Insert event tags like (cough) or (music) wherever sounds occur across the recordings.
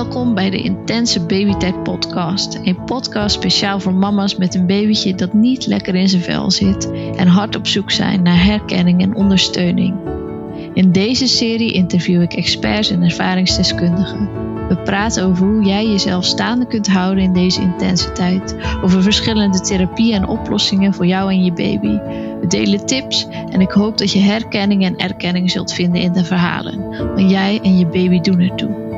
Welkom bij de Intense Babytijd podcast. Een podcast speciaal voor mama's met een babytje dat niet lekker in zijn vel zit en hard op zoek zijn naar herkenning en ondersteuning. In deze serie interview ik experts en ervaringsdeskundigen. We praten over hoe jij jezelf staande kunt houden in deze intense tijd, over verschillende therapieën en oplossingen voor jou en je baby. We delen tips en ik hoop dat je herkenning en erkenning zult vinden in de verhalen, want jij en je baby doen ertoe.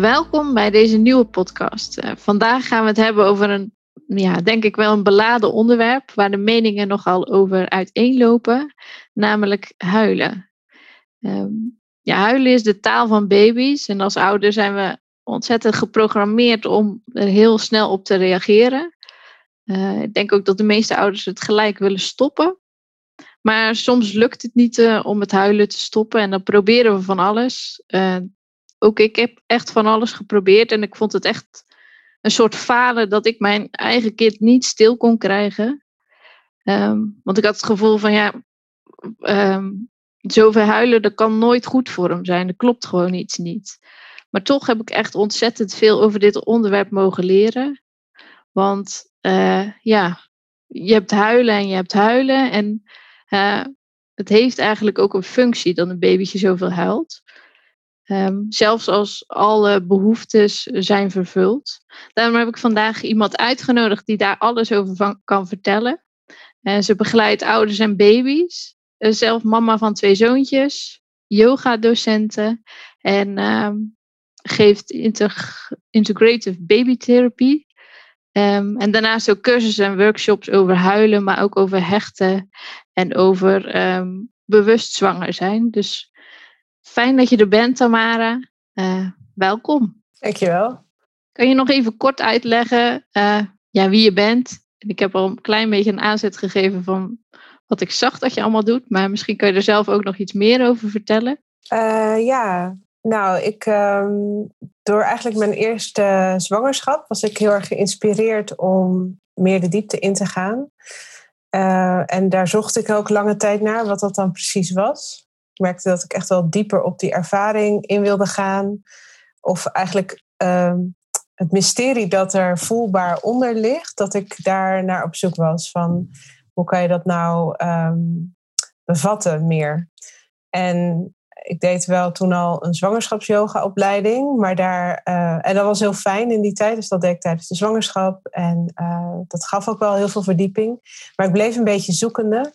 Welkom bij deze nieuwe podcast. Uh, vandaag gaan we het hebben over een, ja, denk ik wel een beladen onderwerp waar de meningen nogal over uiteenlopen, namelijk huilen. Um, ja, huilen is de taal van baby's en als ouder zijn we ontzettend geprogrammeerd om er heel snel op te reageren. Uh, ik denk ook dat de meeste ouders het gelijk willen stoppen. Maar soms lukt het niet uh, om het huilen te stoppen en dan proberen we van alles. Ook ik heb echt van alles geprobeerd en ik vond het echt een soort falen dat ik mijn eigen kind niet stil kon krijgen. Um, want ik had het gevoel van ja, um, zoveel huilen, dat kan nooit goed voor hem zijn. Er klopt gewoon iets niet. Maar toch heb ik echt ontzettend veel over dit onderwerp mogen leren. Want uh, ja, je hebt huilen en je hebt huilen. En uh, het heeft eigenlijk ook een functie dat een babytje zoveel huilt. Um, zelfs als alle behoeftes zijn vervuld. Daarom heb ik vandaag iemand uitgenodigd die daar alles over van, kan vertellen. Uh, ze begeleidt ouders en baby's. Uh, zelf mama van twee zoontjes. Yoga-docenten. En um, geeft integ integrative babytherapie. Um, en daarnaast ook cursussen en workshops over huilen, maar ook over hechten en over bewust zwanger zijn. Dus Fijn dat je er bent, Tamara. Uh, welkom. Dankjewel. Kan je nog even kort uitleggen uh, ja, wie je bent? Ik heb al een klein beetje een aanzet gegeven van wat ik zag dat je allemaal doet, maar misschien kan je er zelf ook nog iets meer over vertellen. Uh, ja, nou, ik, um, door eigenlijk mijn eerste zwangerschap was ik heel erg geïnspireerd om meer de diepte in te gaan. en daar zocht ik ook lange tijd naar, wat dat dan precies was. Ik merkte dat ik echt wel dieper op die ervaring in wilde gaan. Of eigenlijk ehm, het mysterie dat er voelbaar onder ligt, dat ik daar naar op zoek was. Van hoe kan je dat nou ehm, bevatten meer? En ik deed wel toen al een zwangerschapsyoga-opleiding. Maar daar, uh, en dat was heel fijn in die tijd. Dus dat deed ik tijdens de zwangerschap. En uh, dat gaf ook wel heel veel verdieping. Maar ik bleef een beetje zoekende.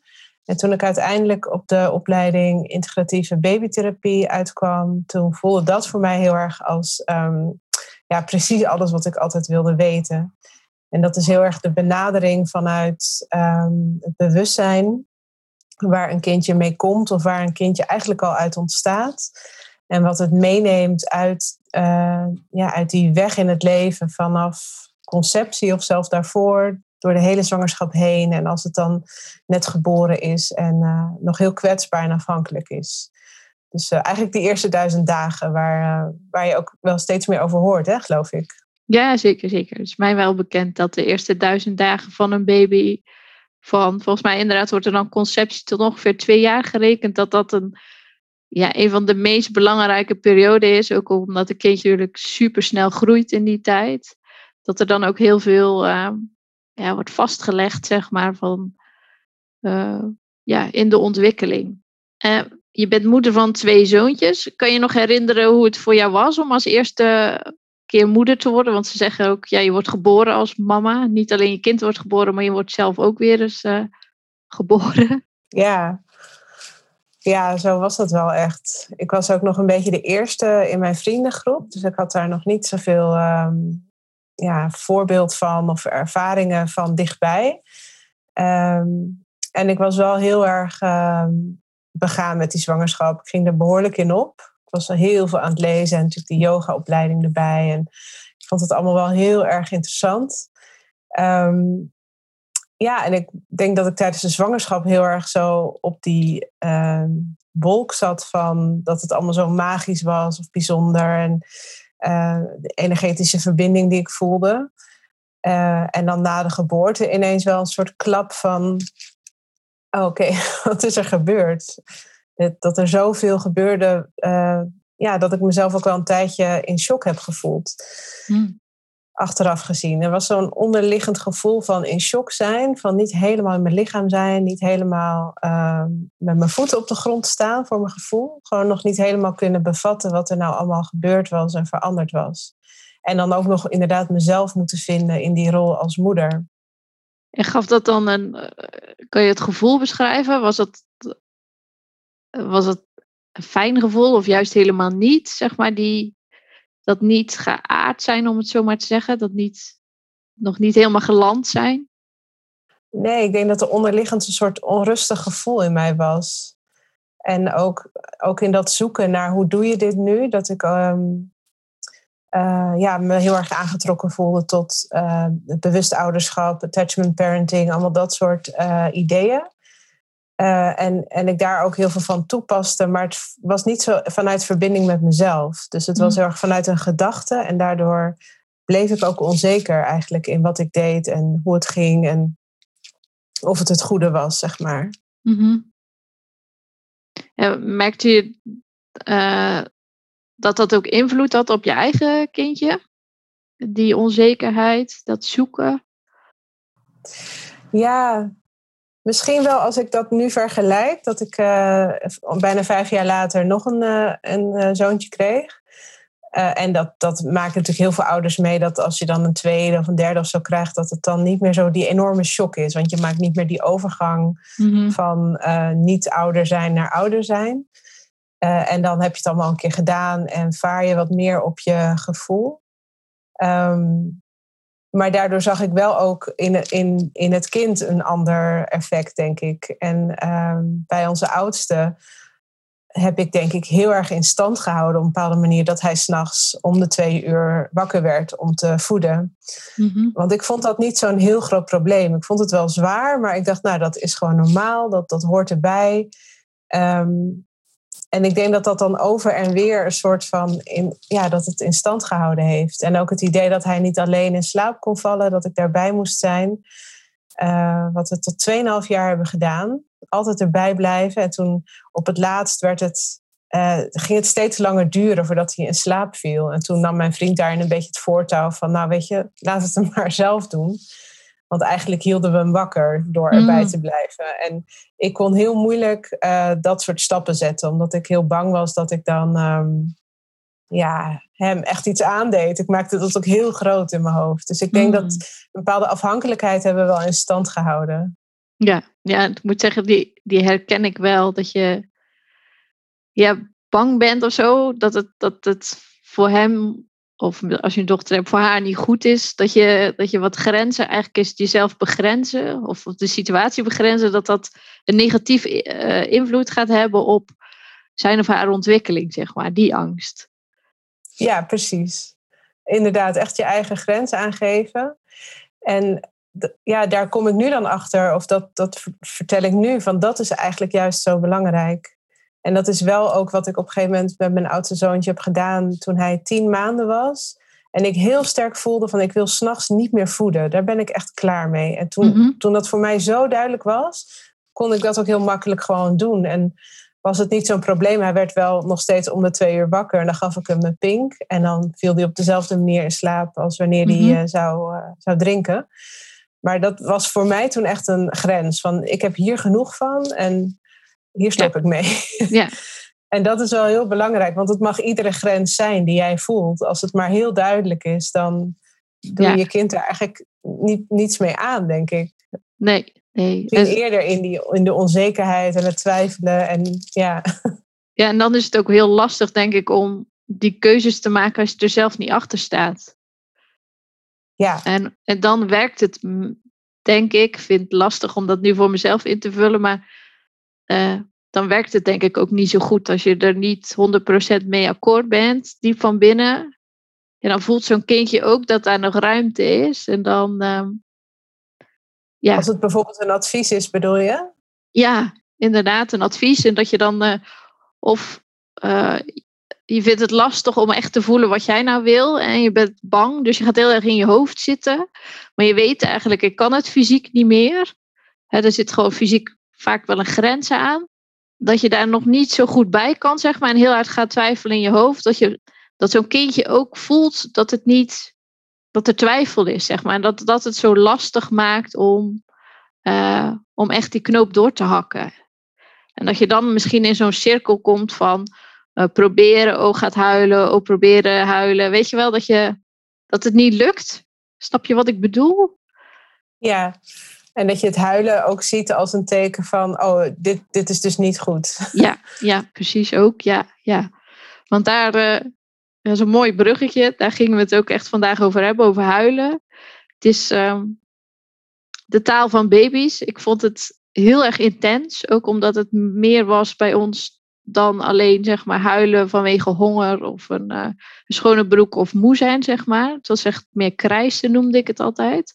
En toen ik uiteindelijk op de opleiding integratieve babytherapie uitkwam, toen voelde dat voor mij heel erg als um, ja, precies alles wat ik altijd wilde weten. En dat is heel erg de benadering vanuit um, het bewustzijn waar een kindje mee komt of waar een kindje eigenlijk al uit ontstaat. En wat het meeneemt uit, uh, ja, uit die weg in het leven vanaf conceptie of zelfs daarvoor, door de hele zwangerschap heen. En als het dan net geboren is en uh, nog heel kwetsbaar en afhankelijk is. Dus uh, eigenlijk die eerste duizend dagen waar, uh, waar je ook wel steeds meer over hoort, hè, geloof ik. Ja, zeker, zeker. Het is mij wel bekend dat de eerste duizend dagen van een baby, van volgens mij inderdaad wordt er dan conceptie tot ongeveer twee jaar gerekend, dat dat een, ja, een van de meest belangrijke perioden is. Ook omdat een kindje natuurlijk super snel groeit in die tijd. Dat er dan ook heel veel ja, wordt vastgelegd, zeg maar, van, uh, ja, in de ontwikkeling. Uh, je bent moeder van twee zoontjes. Kan je nog herinneren hoe het voor jou was om als eerste keer moeder te worden? Want ze zeggen ook, ja, je wordt geboren als mama. Niet alleen je kind wordt geboren, maar je wordt zelf ook weer eens uh, (laughs) geboren. Ja. ja, zo was dat wel echt. Ik was ook nog een beetje de eerste in mijn vriendengroep. Dus ik had daar nog niet zoveel um, ja, voorbeeld van of ervaringen van dichtbij. Um, en ik was wel heel erg um, begaan met die zwangerschap. Ik ging er behoorlijk in op. Ik was al heel veel aan het lezen en natuurlijk die yogaopleiding erbij. En ik vond het allemaal wel heel erg interessant. Um, ja, en ik denk dat ik tijdens de zwangerschap heel erg zo op die wolk zat van dat het allemaal zo magisch was of bijzonder. En de energetische verbinding die ik voelde. en dan na de geboorte ineens wel een soort klap van: oh, oké, (laughs) wat is er gebeurd? Dat er zoveel gebeurde, ja, dat ik mezelf ook wel een tijdje in shock heb gevoeld. Hmm achteraf gezien. Er was zo'n onderliggend gevoel van in shock zijn, van niet helemaal in mijn lichaam zijn, niet helemaal uh, met mijn voeten op de grond staan voor mijn gevoel. Gewoon nog niet helemaal kunnen bevatten wat er nou allemaal gebeurd was en veranderd was. En dan ook nog inderdaad mezelf moeten vinden in die rol als moeder. En gaf dat dan een, eh, kan je het gevoel beschrijven? Was het, was het een fijn gevoel of juist helemaal niet? Zeg maar die, dat niet geaard zijn, om het zo maar te zeggen. Dat niet, nog niet helemaal geland zijn. Nee, ik denk dat er onderliggend een soort onrustig gevoel in mij was. En ook, ook in dat zoeken naar hoe doe je dit nu, dat ik um, uh, ja, me heel erg aangetrokken voelde tot uh, bewust ouderschap, attachment parenting, allemaal dat soort uh, ideeën. Uh, en, en ik daar ook heel veel van toepaste, maar het was niet zo vanuit verbinding met mezelf. Dus het was mm. heel erg vanuit een gedachte en daardoor bleef ik ook onzeker eigenlijk in wat ik deed en hoe het ging en of het het goede was, zeg maar. Mm ja, merkte je uh, dat dat ook invloed had op je eigen kindje? Die onzekerheid, dat zoeken? Ja, Misschien wel als ik dat nu vergelijk, dat ik uh, bijna vijf jaar later nog een, uh, een uh, zoontje kreeg. en dat, dat maakt natuurlijk heel veel ouders mee dat als je dan een tweede of een derde of zo krijgt, dat het dan niet meer zo die enorme shock is. Want je maakt niet meer die overgang mm-hmm. van niet ouder zijn naar ouder zijn. en dan heb je het allemaal een keer gedaan en vaar je wat meer op je gevoel. Um, maar daardoor zag ik wel ook in, in, in het kind een ander effect, denk ik. En ehm, bij onze oudste heb ik denk ik heel erg in stand gehouden op een bepaalde manier dat hij s'nachts om de twee uur wakker werd om te voeden. Mhm. Want ik vond dat niet zo'n heel groot probleem. Ik vond het wel zwaar, maar ik dacht, nou, dat is gewoon normaal, dat, dat hoort erbij. Um, en ik denk dat dat dan over en weer een soort van, in, ja, dat het in stand gehouden heeft. En ook het idee dat hij niet alleen in slaap kon vallen, dat ik daarbij moest zijn. Uh, wat we tot 2,5 jaar hebben gedaan. Altijd erbij blijven. En toen op het laatst werd het, uh, ging het steeds langer duren voordat hij in slaap viel. En toen nam mijn vriend daarin een beetje het voortouw van, nou weet je, laat het hem (laughs) maar zelf doen. Want eigenlijk hielden we hem wakker door erbij mm. te blijven. En ik kon heel moeilijk uh, dat soort stappen zetten, omdat ik heel bang was dat ik dan um, ja, hem echt iets aandeed. Ik maakte dat ook heel groot in mijn hoofd. Dus ik denk mm. dat een bepaalde afhankelijkheid hebben we wel in stand gehouden. Ja, ja ik moet zeggen, die, die herken ik wel. Dat je ja, bang bent of zo. Dat het, dat het voor hem of als je een dochter hebt, voor haar niet goed is, dat je, dat je wat grenzen, eigenlijk is jezelf begrenzen of de situatie begrenzen, dat dat een negatief uh, invloed gaat hebben op zijn of haar ontwikkeling, zeg maar, die angst. Ja, precies. Inderdaad, echt je eigen grenzen aangeven. En ja, daar kom ik nu dan achter, of dat, dat vertel ik nu, van dat is eigenlijk juist zo belangrijk. En dat is wel ook wat ik op een gegeven moment met mijn oudste zoontje heb gedaan toen hij tien maanden was. En ik heel sterk voelde van ik wil s'nachts niet meer voeden. Daar ben ik echt klaar mee. En toen, mhm. toen dat voor mij zo duidelijk was, kon ik dat ook heel makkelijk gewoon doen. En was het niet zo'n probleem. Hij werd wel nog steeds om de twee uur wakker. En dan gaf ik hem een pink. En dan viel hij op dezelfde manier in slaap als wanneer hij mhm. eh, zou, uh, zou drinken. Maar dat was voor mij toen echt een grens. Van ik heb hier genoeg van. En hier stop ik mee. (laughs) Ja. en dat is wel heel belangrijk, want het mag iedere grens zijn die jij voelt. Als het maar heel duidelijk is, dan doe je je kind er eigenlijk niet, niets mee aan, denk ik. Nee, nee. En eerder in, die, in de onzekerheid en het twijfelen. En, ja. (laughs) ja, en dan is het ook heel lastig, denk ik, om die keuzes te maken als je er zelf niet achter staat. Ja. En, en dan werkt het, denk ik, vind het lastig om dat nu voor mezelf in te vullen, maar uh, dan werkt het denk ik ook niet zo goed als je er niet 100% mee akkoord bent, diep van binnen. En dan voelt zo'n kindje ook dat daar nog ruimte is. En dan, uh, ja. Als het bijvoorbeeld een advies is, bedoel je? Ja, inderdaad, een advies. En dat je dan, uh, of je vindt het lastig om echt te voelen wat jij nou wil. En je bent bang, dus je gaat heel erg in je hoofd zitten. Maar je weet eigenlijk, ik kan het fysiek niet meer. er zit gewoon fysiek vaak wel een grens aan. Dat je daar nog niet zo goed bij kan, zeg maar. En heel hard gaat twijfelen in je hoofd. Dat, je, dat zo'n kindje ook voelt dat het niet, dat er twijfel is, zeg maar. En dat, dat het zo lastig maakt om, uh, om echt die knoop door te hakken. En dat je dan misschien in zo'n cirkel komt van uh, proberen, oh gaat huilen, oh proberen huilen. Weet je wel dat, je, dat het niet lukt? Snap je wat ik bedoel? Ja, en dat je het huilen ook ziet als een teken van, oh, dit, dit is dus niet goed. Ja, ja precies ook. Ja, ja. Want daar uh, is een mooi bruggetje. Daar gingen we het ook echt vandaag over hebben, over huilen. Het is uh, de taal van baby's. Ik vond het heel erg intens. Ook omdat het meer was bij ons dan alleen zeg maar huilen vanwege honger of een, uh, een schone broek of moe zijn, zeg maar. Het was echt meer krijsen, noemde ik het altijd.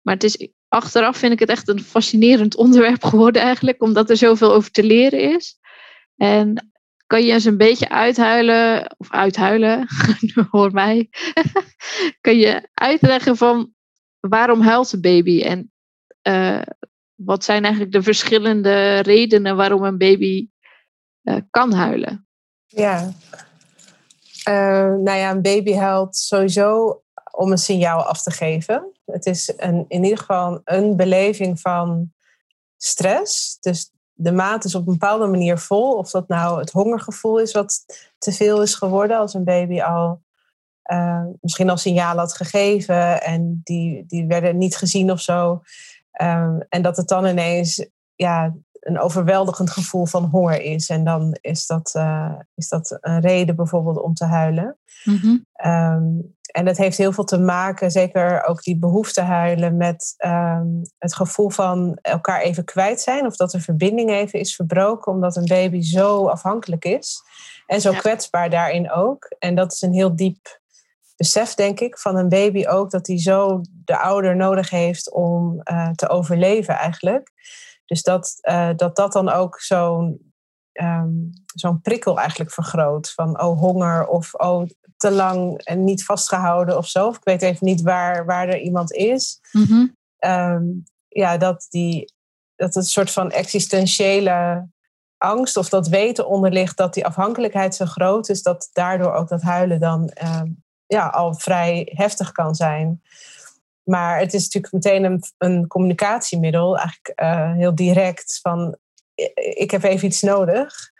Maar het is, achteraf vind ik het echt een fascinerend onderwerp geworden eigenlijk, omdat er zoveel over te leren is. En kan je eens een beetje uithuilen, of uithuilen, (laughs) hoor mij, (laughs) kan je uitleggen van waarom huilt een baby en uh, wat zijn eigenlijk de verschillende redenen waarom een baby uh, kan huilen? Ja, uh, nou ja, een baby huilt sowieso om een signaal af te geven. Het is een, in ieder geval een beleving van stress. Dus de maat is op een bepaalde manier vol. Of dat nou het hongergevoel is wat te veel is geworden als een baby al uh, misschien al signaal had gegeven en die, die werden niet gezien of zo. Um, en dat het dan ineens ja, een overweldigend gevoel van honger is. En dan is dat, uh, is dat een reden bijvoorbeeld om te huilen. Mm -hmm. um, en dat heeft heel veel te maken, zeker ook die behoefte huilen, met um, het gevoel van elkaar even kwijt zijn. Of dat de verbinding even is verbroken, omdat een baby zo afhankelijk is. En zo ja. kwetsbaar daarin ook. En dat is een heel diep besef, denk ik, van een baby ook, dat hij zo de ouder nodig heeft om uh, te overleven eigenlijk. Dus dat uh, dat, dat dan ook zo'n um, zo'n prikkel eigenlijk vergroot. Van oh, honger of oh, te lang en niet vastgehouden of zo. Of ik weet even niet waar, waar er iemand is. Mm -hmm. um, ja, dat, die, dat het een soort van existentiële angst of dat weten onderligt dat die afhankelijkheid zo groot is, dat daardoor ook dat huilen dan um, ja, al vrij heftig kan zijn. Maar het is natuurlijk meteen een, een communicatiemiddel, eigenlijk uh, heel direct van ik heb even iets nodig.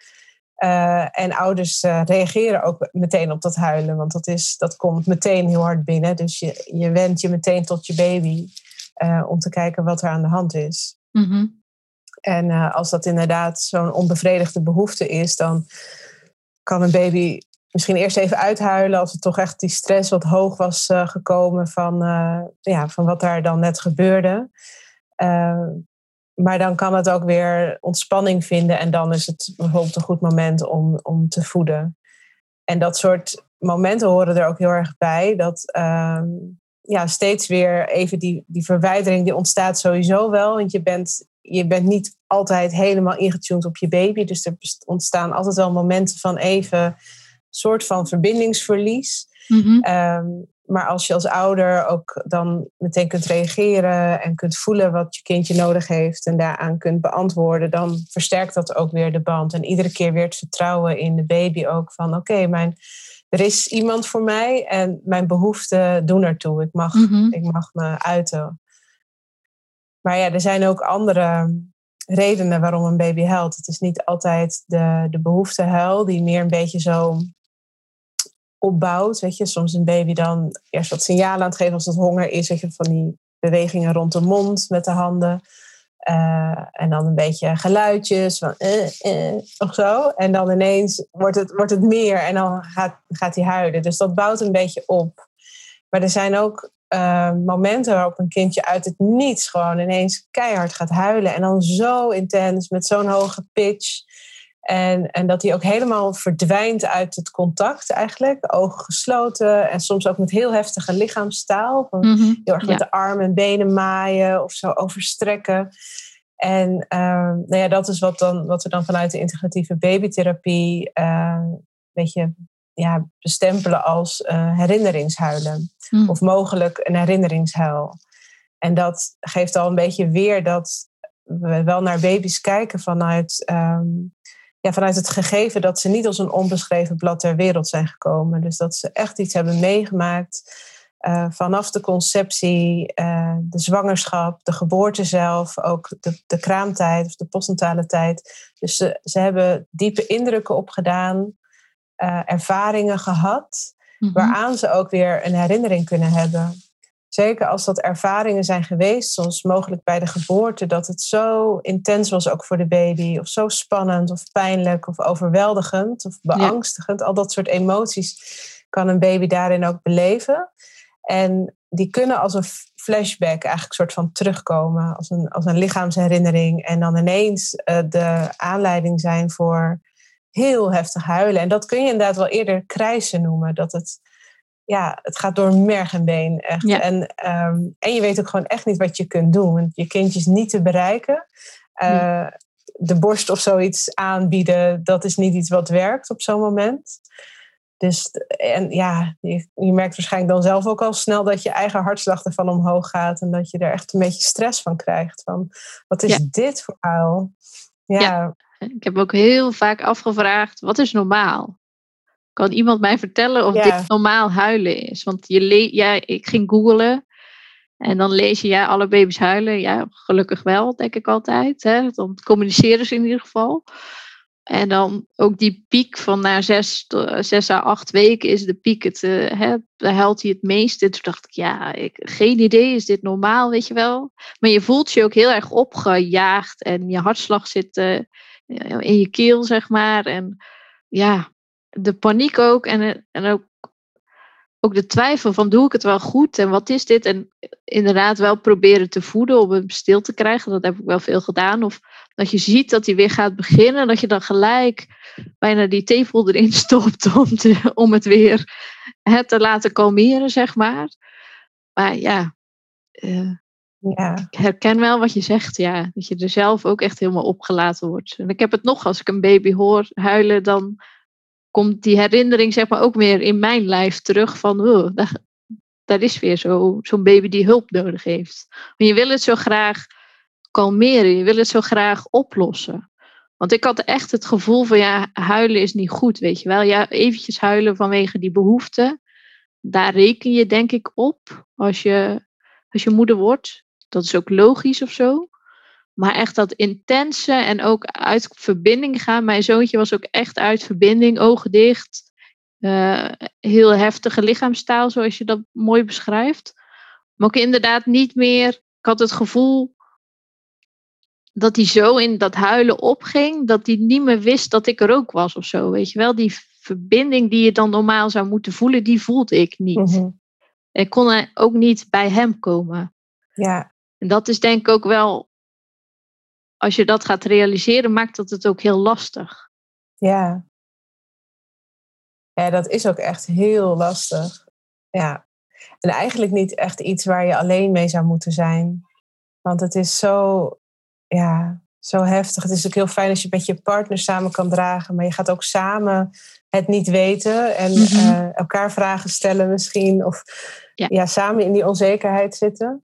Uh, en ouders uh, reageren ook meteen op dat huilen, want dat, is, dat komt meteen heel hard binnen. Dus je, je wendt je meteen tot je baby om te kijken wat er aan de hand is. Mm -hmm. En als dat inderdaad zo'n onbevredigde behoefte is, dan kan een baby misschien eerst even uithuilen als het toch echt die stress wat hoog was uh, gekomen van, uh, ja, van wat daar dan net gebeurde. Uh, maar dan kan het ook weer ontspanning vinden en dan is het bijvoorbeeld een goed moment om, om te voeden. En dat soort momenten horen er ook heel erg bij. Dat ehm, ja, steeds weer even die, die verwijdering die ontstaat sowieso wel. Want je bent, je bent niet altijd helemaal ingetuned op je baby. Dus er ontstaan altijd wel momenten van even soort van verbindingsverlies. Mm-hmm. Um, maar als je als ouder ook dan meteen kunt reageren en kunt voelen wat je kindje nodig heeft en daaraan kunt beantwoorden, dan versterkt dat ook weer de band. En iedere keer weer het vertrouwen in de baby ook van oké, mijn er is iemand voor mij en mijn behoeften doen ertoe. Ik mag, mm-hmm. ik mag me uiten. Maar ja, er zijn ook andere redenen waarom een baby huilt. Het is niet altijd de, de behoeftehuil die meer een beetje zo opbouwt. Weet je, soms een baby dan eerst wat signalen aan het geven als het honger is. Weet je, van die bewegingen rond de mond met de handen. Uh, en dan een beetje geluidjes van uh, uh, of zo. En dan ineens wordt het, wordt het meer en dan gaat, gaat hij huilen. Dus dat bouwt een beetje op. Maar er zijn ook momenten waarop een kindje uit het niets gewoon ineens keihard gaat huilen. En dan zo intens, met zo'n hoge pitch. En, en dat hij ook helemaal verdwijnt uit het contact eigenlijk. Ogen gesloten en soms ook met heel heftige lichaamstaal. Van mm -hmm. Heel erg met ja. de armen en benen maaien of zo overstrekken. En uh, nou ja, dat is wat, dan, wat we dan vanuit de integratieve babytherapie uh, beetje ja, bestempelen als uh, herinneringshuilen. Hmm. Of mogelijk een herinneringshuil. En dat geeft al een beetje weer dat we wel naar baby's kijken vanuit, ehm, ja, vanuit het gegeven dat ze niet als een onbeschreven blad ter wereld zijn gekomen. Dus dat ze echt iets hebben meegemaakt uh, vanaf de conceptie, uh, de zwangerschap, de geboorte zelf, ook de, de kraamtijd of de postnatale tijd. Dus ze, ze hebben diepe indrukken opgedaan, uh, ervaringen gehad, Mhm. waaraan ze ook weer een herinnering kunnen hebben. Zeker als dat ervaringen zijn geweest, soms mogelijk bij de geboorte, dat het zo intens was ook voor de baby, of zo spannend, of pijnlijk, of overweldigend, of beangstigend. Al dat soort emoties kan een baby daarin ook beleven. En die kunnen als een flashback eigenlijk soort van terugkomen, als een, als een lichaamsherinnering. En dan ineens uh, de aanleiding zijn voor heel heftig huilen. En dat kun je inderdaad wel eerder krijsen noemen. Dat het, ja, het gaat door merg en been echt. Ja. En, um, en je weet ook gewoon echt niet wat je kunt doen. Want je kindje is niet te bereiken. Uh, Ja. De borst of zoiets aanbieden, dat is niet iets wat werkt op zo'n moment. Dus en ja, je, je, merkt waarschijnlijk dan zelf ook al snel dat je eigen hartslag ervan omhoog gaat. En dat je er echt een beetje stress van krijgt. Van wat is Ja. dit voor huil? Ja, Ja. Ik heb ook heel vaak afgevraagd, wat is normaal? Kan iemand mij vertellen of Ja. dit normaal huilen is? Want je le- ja, ik ging googlen en dan lees je, ja, alle baby's huilen. Ja, gelukkig wel, denk ik altijd. Hè? Dan communiceren ze in ieder geval. En dan ook die piek van na zes, zes à acht weken is de piek, het, eh, hè, daar huilt hij het meeste. Toen dacht ik, ja, ik, geen idee, is dit normaal, weet je wel? Maar je voelt je ook heel erg opgejaagd en je hartslag zit eh, in je keel, zeg maar. En ja, de paniek ook en, en ook, ook de twijfel van doe ik het wel goed en wat is dit? En inderdaad wel proberen te voeden om hem stil te krijgen. Dat heb ik wel veel gedaan. Of dat je ziet dat hij weer gaat beginnen. Dat je dan gelijk bijna die tepel erin (laughs) stopt om, te, om het weer hè, te laten kalmeren, zeg maar. Maar ja, eh, ja, ik herken wel wat je zegt, ja. Dat je er zelf ook echt helemaal opgelaten wordt. En ik heb het nog, als ik een baby hoor huilen, dan komt die herinnering zeg maar ook weer in mijn lijf terug van, daar, is weer zo- zo'n baby die hulp nodig heeft. Je wil het zo graag kalmeren, je wil het zo graag oplossen. Want ik had echt het gevoel van, ja, huilen is niet goed, weet je wel. Ja, eventjes huilen vanwege die behoefte. Daar reken je denk ik op als je, als je moeder wordt. Dat is ook logisch of zo. Maar echt dat intense en ook uit verbinding gaan. Mijn zoontje was ook echt uit verbinding, ogen dicht. eh, heel heftige lichaamstaal, zoals je dat mooi beschrijft. Maar ook inderdaad niet meer. Ik had het gevoel dat hij zo in dat huilen opging, dat hij niet meer wist dat ik er ook was of zo. Weet je wel, die verbinding die je dan normaal zou moeten voelen, die voelde ik niet. mhm. Ik kon ook niet bij hem komen. ja, En dat is denk ik ook wel, als je dat gaat realiseren, maakt dat het ook heel lastig. ja. Ja, dat is ook echt heel lastig. Ja. En eigenlijk niet echt iets waar je alleen mee zou moeten zijn. Want het is zo, ja, zo heftig. Het is ook heel fijn als je met je partner samen kan dragen. Maar je gaat ook samen het niet weten. En Mhm. eh, elkaar vragen stellen misschien. Of Ja. ja. samen in die onzekerheid zitten.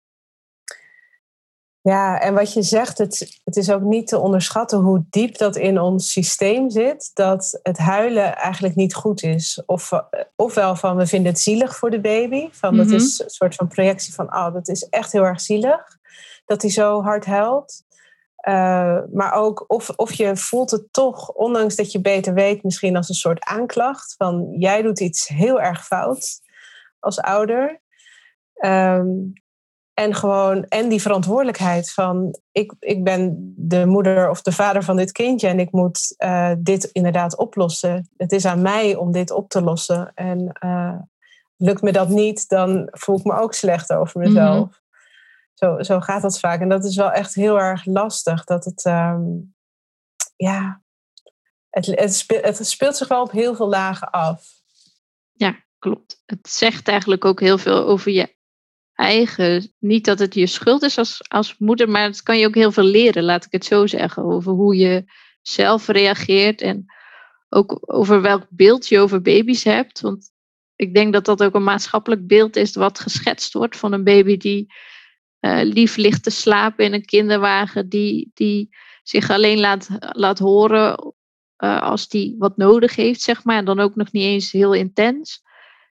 Ja, en wat je zegt, het, het is ook niet te onderschatten hoe diep dat in ons systeem zit. Dat het huilen eigenlijk niet goed is. Of, eh, ofwel van we vinden het zielig voor de baby. Van Mhm. dat is een soort van projectie van, oh, dat is echt heel erg zielig. Dat hij zo hard huilt. Eh, maar ook of, of je voelt het toch, ondanks dat je beter weet, misschien als een soort aanklacht. Van jij doet iets heel erg fout als ouder. Ehm, en gewoon, en die verantwoordelijkheid van ik, ik ben de moeder of de vader van dit kindje en ik moet eh, dit inderdaad oplossen. Het is aan mij om dit op te lossen. En eh, lukt me dat niet, dan voel ik me ook slecht over mezelf. Zo, zo gaat dat vaak. En dat is wel echt heel erg lastig. Dat het, ehm, ja, het, het, speelt, het speelt zich wel op heel veel lagen af. Klopt. Het zegt eigenlijk ook heel veel over je eigen. Niet dat het je schuld is als, als moeder, maar het kan je ook heel veel leren, laat ik het zo zeggen. Over hoe je zelf reageert en ook over welk beeld je over baby's hebt. Want ik denk dat dat ook een maatschappelijk beeld is wat geschetst wordt van een baby die uh, lief ligt te slapen in een kinderwagen, die, die zich alleen laat, laat horen uh, als die wat nodig heeft, zeg maar. En dan ook nog niet eens heel intens.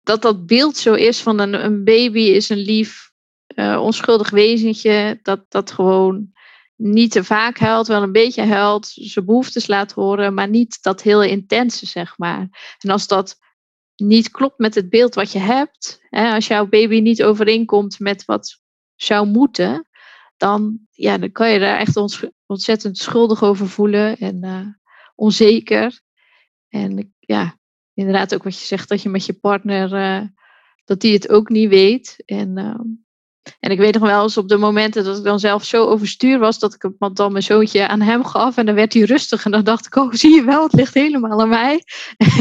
Dat dat beeld zo is van een, een baby is een lief, uh, onschuldig wezentje, dat, dat gewoon niet te vaak huilt, wel een beetje huilt, zijn behoeftes laat horen, maar niet dat heel intense, zeg maar. En als dat niet klopt met het beeld wat je hebt, hè, als jouw baby niet overeenkomt met wat zou moeten, dan, ja, dan kan je daar echt ontzettend schuldig over voelen en uh, onzeker. En ja, inderdaad ook wat je zegt, dat je met je partner, uh, dat die het ook niet weet. En uh, en ik weet nog wel eens op de momenten dat ik dan zelf zo overstuur was, dat ik dan mijn zoontje aan hem gaf en dan werd hij rustig. En dan dacht ik, oh zie je wel, het ligt helemaal aan mij.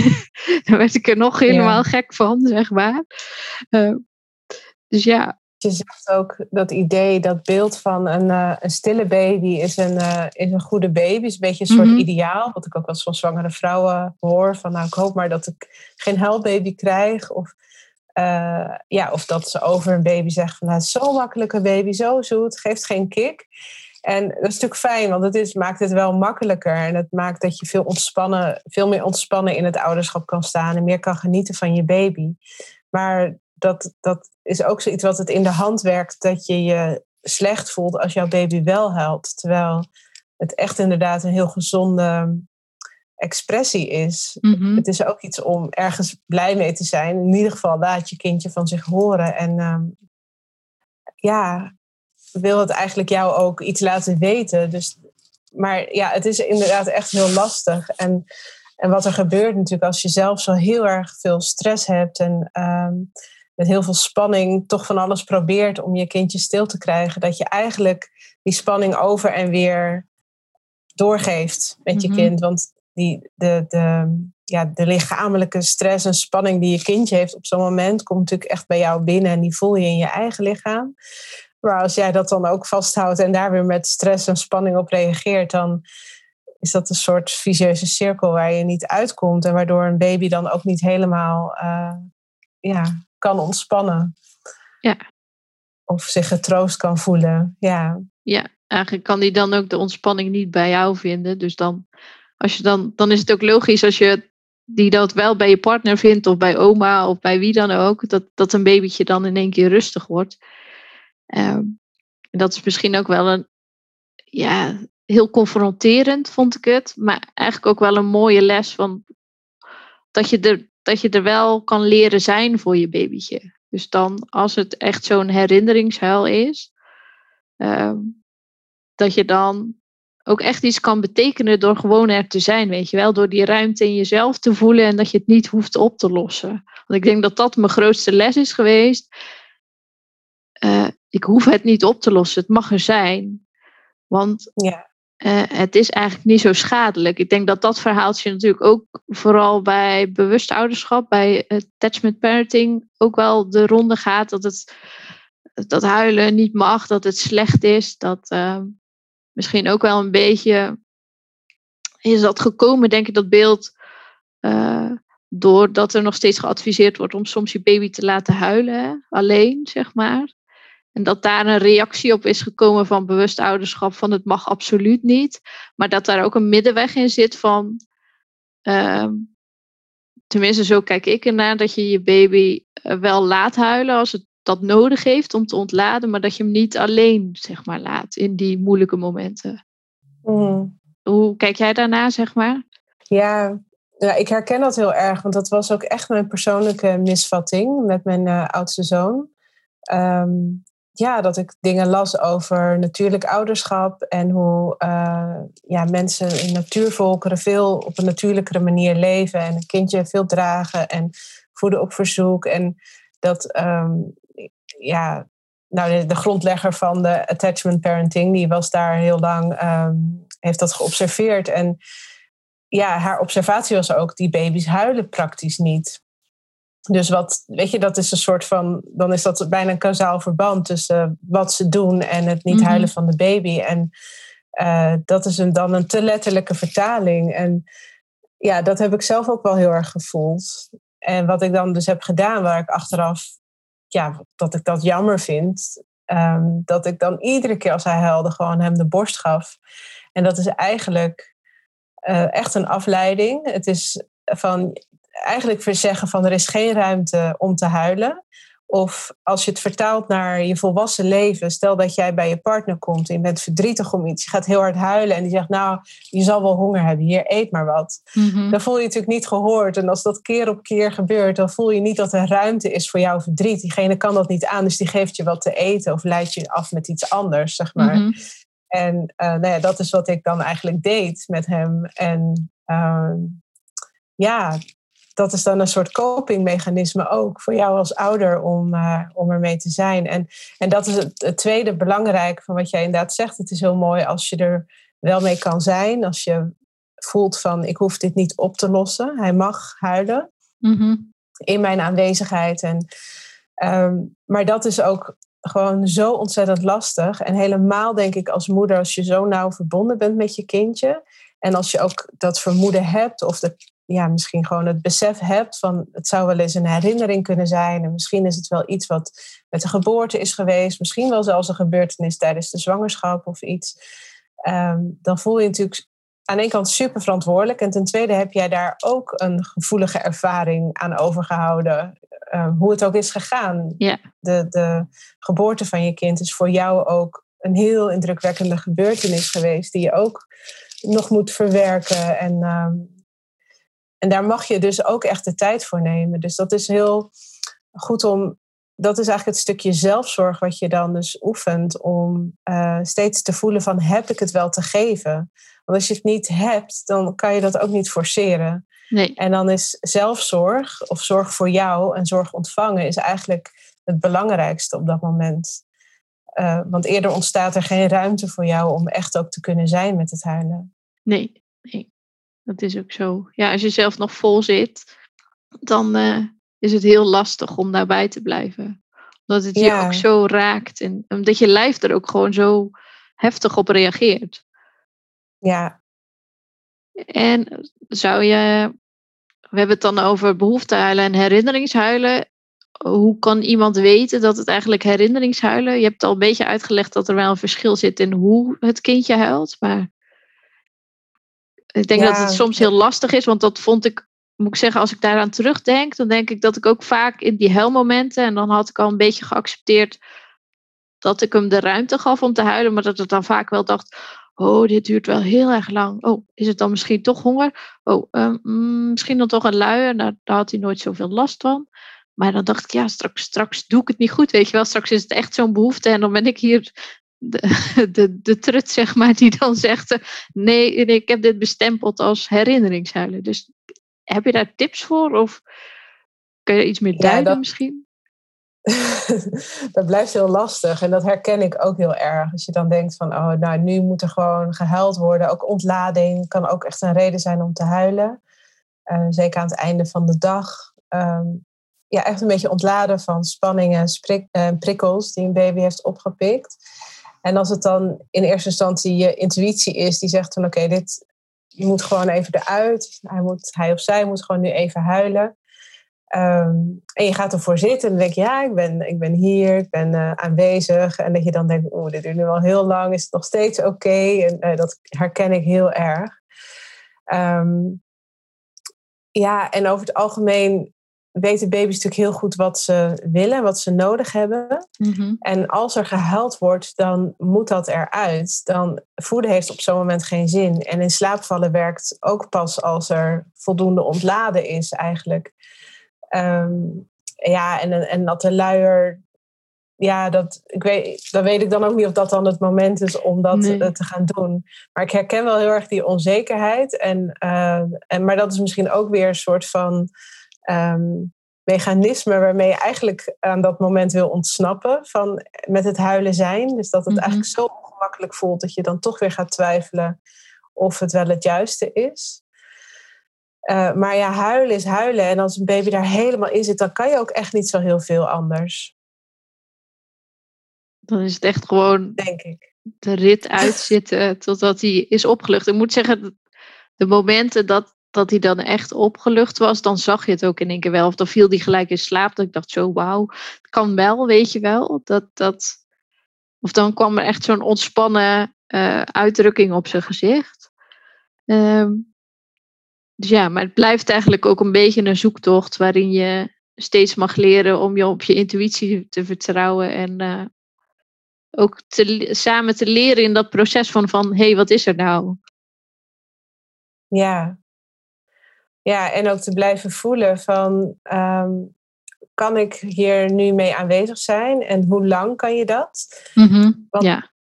(laughs) dan werd ik er nog helemaal gek van, zeg maar. Uh, dus ja. Je zegt ook dat idee, dat beeld van een, uh, een stille baby is een, uh, is een goede baby. Is een beetje een soort mm -hmm. ideaal. Wat ik ook wel eens van zwangere vrouwen hoor. Van nou, ik hoop maar dat ik geen huilbaby krijg. Of uh, ja, of dat ze over een baby zeggen van nou, zo'n makkelijke baby, zo zoet, geeft geen kick. En dat is natuurlijk fijn, want het is, maakt het wel makkelijker. En het maakt dat je veel, ontspannen, veel meer ontspannen in het ouderschap kan staan en meer kan genieten van je baby. Maar dat, dat is ook zoiets wat het in de hand werkt, dat je je slecht voelt als jouw baby wel huilt. Terwijl het echt inderdaad een heel gezonde expressie is. Mhm. Het is ook iets om ergens blij mee te zijn. In ieder geval laat je kindje van zich horen. En um, ja, wil het eigenlijk jou ook iets laten weten. Dus, maar ja, het is inderdaad echt heel lastig. En, en wat er gebeurt natuurlijk als je zelf zo heel erg veel stress hebt en um, met heel veel spanning toch van alles probeert om je kindje stil te krijgen, dat je eigenlijk die spanning over en weer doorgeeft met je mm -hmm. kind. Want die, de, de, ja, de lichamelijke stress en spanning die je kindje heeft op zo'n moment, komt natuurlijk echt bij jou binnen en die voel je in je eigen lichaam. Maar als jij dat dan ook vasthoudt en daar weer met stress en spanning op reageert, dan is dat een soort vicieuze cirkel waar je niet uitkomt en waardoor een baby dan ook niet helemaal uh, ja, kan ontspannen. Ja. Of zich getroost kan voelen. Ja. ja, eigenlijk kan die dan ook de ontspanning niet bij jou vinden. Dus dan als je dan, dan is het ook logisch als je die dat wel bij je partner vindt, of bij oma, of bij wie dan ook, dat, dat een babytje dan in één keer rustig wordt. Um, dat is misschien ook wel een, ja, heel confronterend vond ik het, maar eigenlijk ook wel een mooie les van dat je er, dat je er wel kan leren zijn voor je babytje. Dus dan, als het echt zo'n herinneringshuil is, um, dat je dan ook echt iets kan betekenen door gewoon er te zijn, weet je wel. Door die ruimte in jezelf te voelen en dat je het niet hoeft op te lossen. Want ik denk dat dat mijn grootste les is geweest. Uh, ik hoef het niet op te lossen, het mag er zijn. Want ja. Uh, het is eigenlijk niet zo schadelijk. Ik denk dat dat verhaaltje natuurlijk ook vooral bij bewust ouderschap, bij attachment parenting, ook wel de ronde gaat. Dat het dat huilen niet mag, dat het slecht is, dat... Uh, misschien ook wel een beetje is dat gekomen, denk ik, dat beeld. Uh, doordat er nog steeds geadviseerd wordt om soms je baby te laten huilen, alleen, zeg maar. En dat daar een reactie op is gekomen van bewust ouderschap van het mag absoluut niet. Maar dat daar ook een middenweg in zit van, uh, tenminste zo kijk ik ernaar, dat je je baby wel laat huilen als het dat nodig heeft om te ontladen, maar dat je hem niet alleen zeg maar, laat in die moeilijke momenten. Mm. Hoe kijk jij daarna, zeg maar? Ja, ja, ik herken dat heel erg, want dat was ook echt mijn persoonlijke misvatting met mijn uh, oudste zoon. Um, ja, dat ik dingen las over natuurlijk ouderschap en hoe uh, ja, mensen in natuurvolkeren veel op een natuurlijkere manier leven en een kindje veel dragen en voeden op verzoek. En dat um, ja, nou, de, grondlegger van de attachment parenting, die was daar heel lang, um, heeft dat geobserveerd. En ja, haar observatie was ook, die baby's huilen praktisch niet. Dus wat, weet je, dat is een soort van, dan is dat bijna een kausaal verband tussen wat ze doen en het niet -hmm. huilen van de baby. En uh, dat is een, dan een te letterlijke vertaling. En ja, dat heb ik zelf ook wel heel erg gevoeld. En wat ik dan dus heb gedaan, waar ik achteraf, ja, dat ik dat jammer vind, ehm, dat ik dan iedere keer als hij huilde gewoon hem de borst gaf. En dat is eigenlijk uh, echt een afleiding. Het is van eigenlijk zeggen van er is geen ruimte om te huilen. Of als je het vertaalt naar je volwassen leven, stel dat jij bij je partner komt en je bent verdrietig om iets, je gaat heel hard huilen en die zegt, nou, je zal wel honger hebben, hier eet maar wat. Mhm. Dan voel je je natuurlijk niet gehoord. En als dat keer op keer gebeurt, dan voel je niet dat er ruimte is voor jouw verdriet. Diegene kan dat niet aan, dus die geeft je wat te eten of leidt je af met iets anders, zeg maar. Mhm. En uh, nou ja, dat is wat ik dan eigenlijk deed met hem. En uh, ja, dat is dan een soort copingmechanisme ook voor jou als ouder om, uh, om ermee te zijn. En, en dat is het, tweede belangrijk van wat jij inderdaad zegt. Het is heel mooi als je er wel mee kan zijn. Als je voelt van ik hoef dit niet op te lossen. Hij mag huilen mhm. in mijn aanwezigheid. En, ehm, maar dat is ook gewoon zo ontzettend lastig. En helemaal denk ik als moeder, als je zo nauw verbonden bent met je kindje. En als je ook dat vermoeden hebt of de ja, misschien gewoon het besef hebt van het zou wel eens een herinnering kunnen zijn. En misschien is het wel iets wat met de geboorte is geweest. Misschien wel zelfs een gebeurtenis tijdens de zwangerschap of iets. Ehm, dan voel je natuurlijk aan de ene kant super verantwoordelijk. En ten tweede heb jij daar ook een gevoelige ervaring aan overgehouden. Um, hoe het ook is gegaan. De, de geboorte van je kind is voor jou ook een heel indrukwekkende gebeurtenis geweest. Die je ook nog moet verwerken. En ehm, en daar mag je dus ook echt de tijd voor nemen. Dus dat is heel goed om. Dat is eigenlijk het stukje zelfzorg wat je dan dus oefent om uh, steeds te voelen van heb ik het wel te geven? Want als je het niet hebt, dan kan je dat ook niet forceren. Nee. En dan is zelfzorg of zorg voor jou en zorg ontvangen is eigenlijk het belangrijkste op dat moment. Uh, want eerder ontstaat er geen ruimte voor jou om echt ook te kunnen zijn met het huilen. Nee, nee. Dat is ook zo. Ja, als je zelf nog vol zit, dan uh, is het heel lastig om daarbij te blijven. Omdat het je ook zo raakt en omdat je lijf er ook gewoon zo heftig op reageert. Ja. En zou je, we hebben het dan over behoeftehuilen en herinneringshuilen. Hoe kan iemand weten dat het eigenlijk herinneringshuilen? Je hebt al een beetje uitgelegd dat er wel een verschil zit in hoe het kindje huilt. Maar ik denk dat het soms heel lastig is, want dat vond ik, moet ik zeggen, als ik daaraan terugdenk, dan denk ik dat ik ook vaak in die huilmomenten, en dan had ik al een beetje geaccepteerd dat ik hem de ruimte gaf om te huilen, maar dat ik dan vaak wel dacht, oh, dit duurt wel heel erg lang. Oh, is het dan misschien toch honger? Oh, um, misschien dan toch een luier. Nou, daar had hij nooit zoveel last van. Maar dan dacht ik, ja, straks, straks doe ik het niet goed, weet je wel. Straks is het echt zo'n behoefte en dan ben ik hier de, (laughs) de, de trut, zeg maar, die dan zegt: eh, nee, ik heb dit bestempeld als herinneringshuilen. Dus heb je daar tips voor? Of kun je iets meer duiden dat, misschien? (laughs) dat blijft heel lastig en dat herken ik ook heel erg. Als je dan denkt van, oh, nou, nu moet er gewoon gehuild worden. Ook ontlading kan ook echt een reden zijn om te huilen. Uh, zeker aan het einde van de dag. Um, ja, echt een beetje ontladen van spanningen, en uh, prikkels die een baby heeft opgepikt. En als het dan in eerste instantie je intuïtie is die zegt van oké, dit je moet gewoon even eruit. Hij, moet, hij of zij moet gewoon nu even huilen. Ehm, en je gaat ervoor zitten en dan denk je, ja, ik ben, ik ben hier, ik ben uh, aanwezig. En dat je dan denkt, oeh, dit duurt nu al heel lang, is het nog steeds oké? En uh, dat herken ik heel erg. Um, ja, en over het algemeen weten baby's natuurlijk heel goed wat ze willen, wat ze nodig hebben. Mhm. En als er gehuild wordt, dan moet dat eruit. Dan voeden heeft op zo'n moment geen zin. En in slaapvallen werkt ook pas als er voldoende ontladen is eigenlijk. Ehm, ja, en, en dat de luier, ja, dat, ik weet, dan weet ik dan ook niet of dat dan het moment is om dat te gaan doen. Maar ik herken wel heel erg die onzekerheid. En, uh, en, maar dat is misschien ook weer een soort van um, mechanisme waarmee je eigenlijk aan dat moment wil ontsnappen van met het huilen zijn. Dus dat het mhm. eigenlijk zo ongemakkelijk voelt dat je dan toch weer gaat twijfelen of het wel het juiste is. Uh, maar ja, huilen is huilen. En als een baby daar helemaal in zit, dan kan je ook echt niet zo heel veel anders. Dan is het echt gewoon denk ik. de rit uitzitten totdat hij is opgelucht. Ik moet zeggen, de momenten dat dat hij dan echt opgelucht was, dan zag je het ook in één keer wel. Of dan viel hij gelijk in slaap. Dat ik dacht zo, wauw, het kan wel, weet je wel. Dat, dat... Of dan kwam er echt zo'n ontspannen uh, uitdrukking op zijn gezicht. Um, dus ja, maar het blijft eigenlijk ook een beetje een zoektocht waarin je steeds mag leren om je op je intuïtie te vertrouwen en uh, ook te, samen te leren in dat proces van, van hé, hey, wat is er nou? Ja. Ja, en ook te blijven voelen van, um, kan ik hier nu mee aanwezig zijn en hoe lang kan je dat? Mm -hmm. Want ja.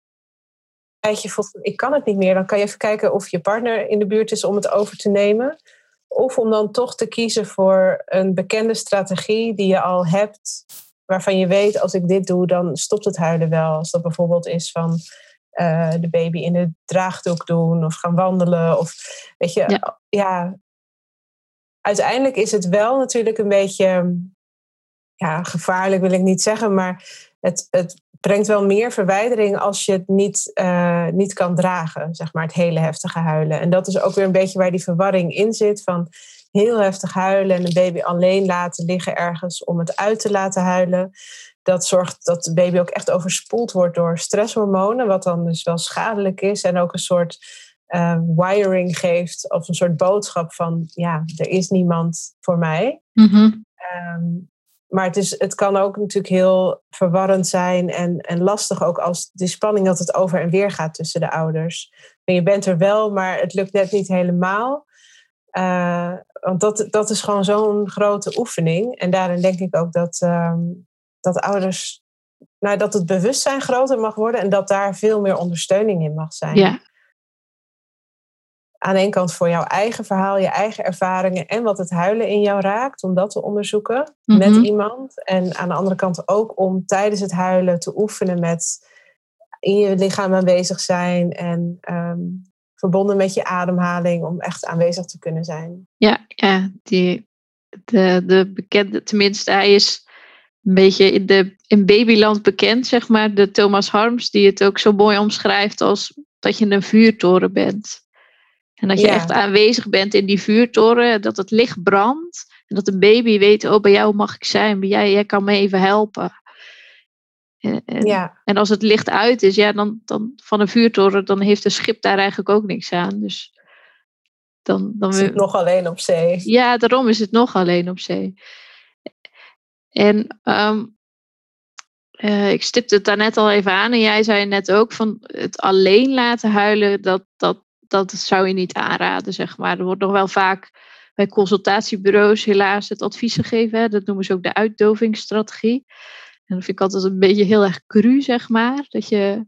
Als je voelt, ik kan het niet meer, dan kan je even kijken of je partner in de buurt is om het over te nemen. Of om dan toch te kiezen voor een bekende strategie die je al hebt, waarvan je weet, als ik dit doe, dan stopt het huilen wel. Als dat bijvoorbeeld is van uh, de baby in de draagdoek doen of gaan wandelen. Of weet je, ja. ja. Uiteindelijk is het wel natuurlijk een beetje, ja, gevaarlijk wil ik niet zeggen, maar het, het brengt wel meer verwijdering als je het niet, uh, niet kan dragen, zeg maar, het hele heftige huilen. En dat is ook weer een beetje waar die verwarring in zit van heel heftig huilen en een baby alleen laten liggen ergens om het uit te laten huilen. Dat zorgt dat de baby ook echt overspoeld wordt door stresshormonen, wat dan dus wel schadelijk is en ook een soort uh, wiring geeft of een soort boodschap van ja, er is niemand voor mij. Mm -hmm. um, maar het, is, het kan ook natuurlijk heel verwarrend zijn en, en lastig ook als die spanning dat het over en weer gaat tussen de ouders. En je bent er wel, maar het lukt net niet helemaal. Uh, want dat, dat is gewoon zo'n grote oefening. En daarin denk ik ook dat, um, dat ouders, nou, dat het bewustzijn groter mag worden en dat daar veel meer ondersteuning in mag zijn. Ja, aan de ene kant voor jouw eigen verhaal, je eigen ervaringen en wat het huilen in jou raakt, om dat te onderzoeken Mhm. met iemand. En aan de andere kant ook om tijdens het huilen te oefenen met in je lichaam aanwezig zijn en ehm, verbonden met je ademhaling, om echt aanwezig te kunnen zijn. Ja, ja die, de, de bekende, tenminste, hij is een beetje in, de, in babyland bekend, zeg maar. De Thomas Harms, die het ook zo mooi omschrijft als dat je een vuurtoren bent. En dat je Ja. echt aanwezig bent in die vuurtoren, dat het licht brandt. En dat een baby weet, oh, bij jou mag ik zijn, bij jij, jij kan me even helpen. En, en, Ja, en als het licht uit is, ja, dan, dan van een vuurtoren, dan heeft een schip daar eigenlijk ook niks aan. Dus dan, dan zit nog alleen op zee. ja, daarom is het nog alleen op zee. En ehm, eh, ik stipte het daarnet al even aan en jij zei net ook van het alleen laten huilen, dat, dat, dat zou je niet aanraden, zeg maar. Er wordt nog wel vaak bij consultatiebureaus helaas het advies gegeven. Hè? Dat noemen ze ook de uitdovingsstrategie. En dat vind ik altijd een beetje heel erg cru, zeg maar. Dat je,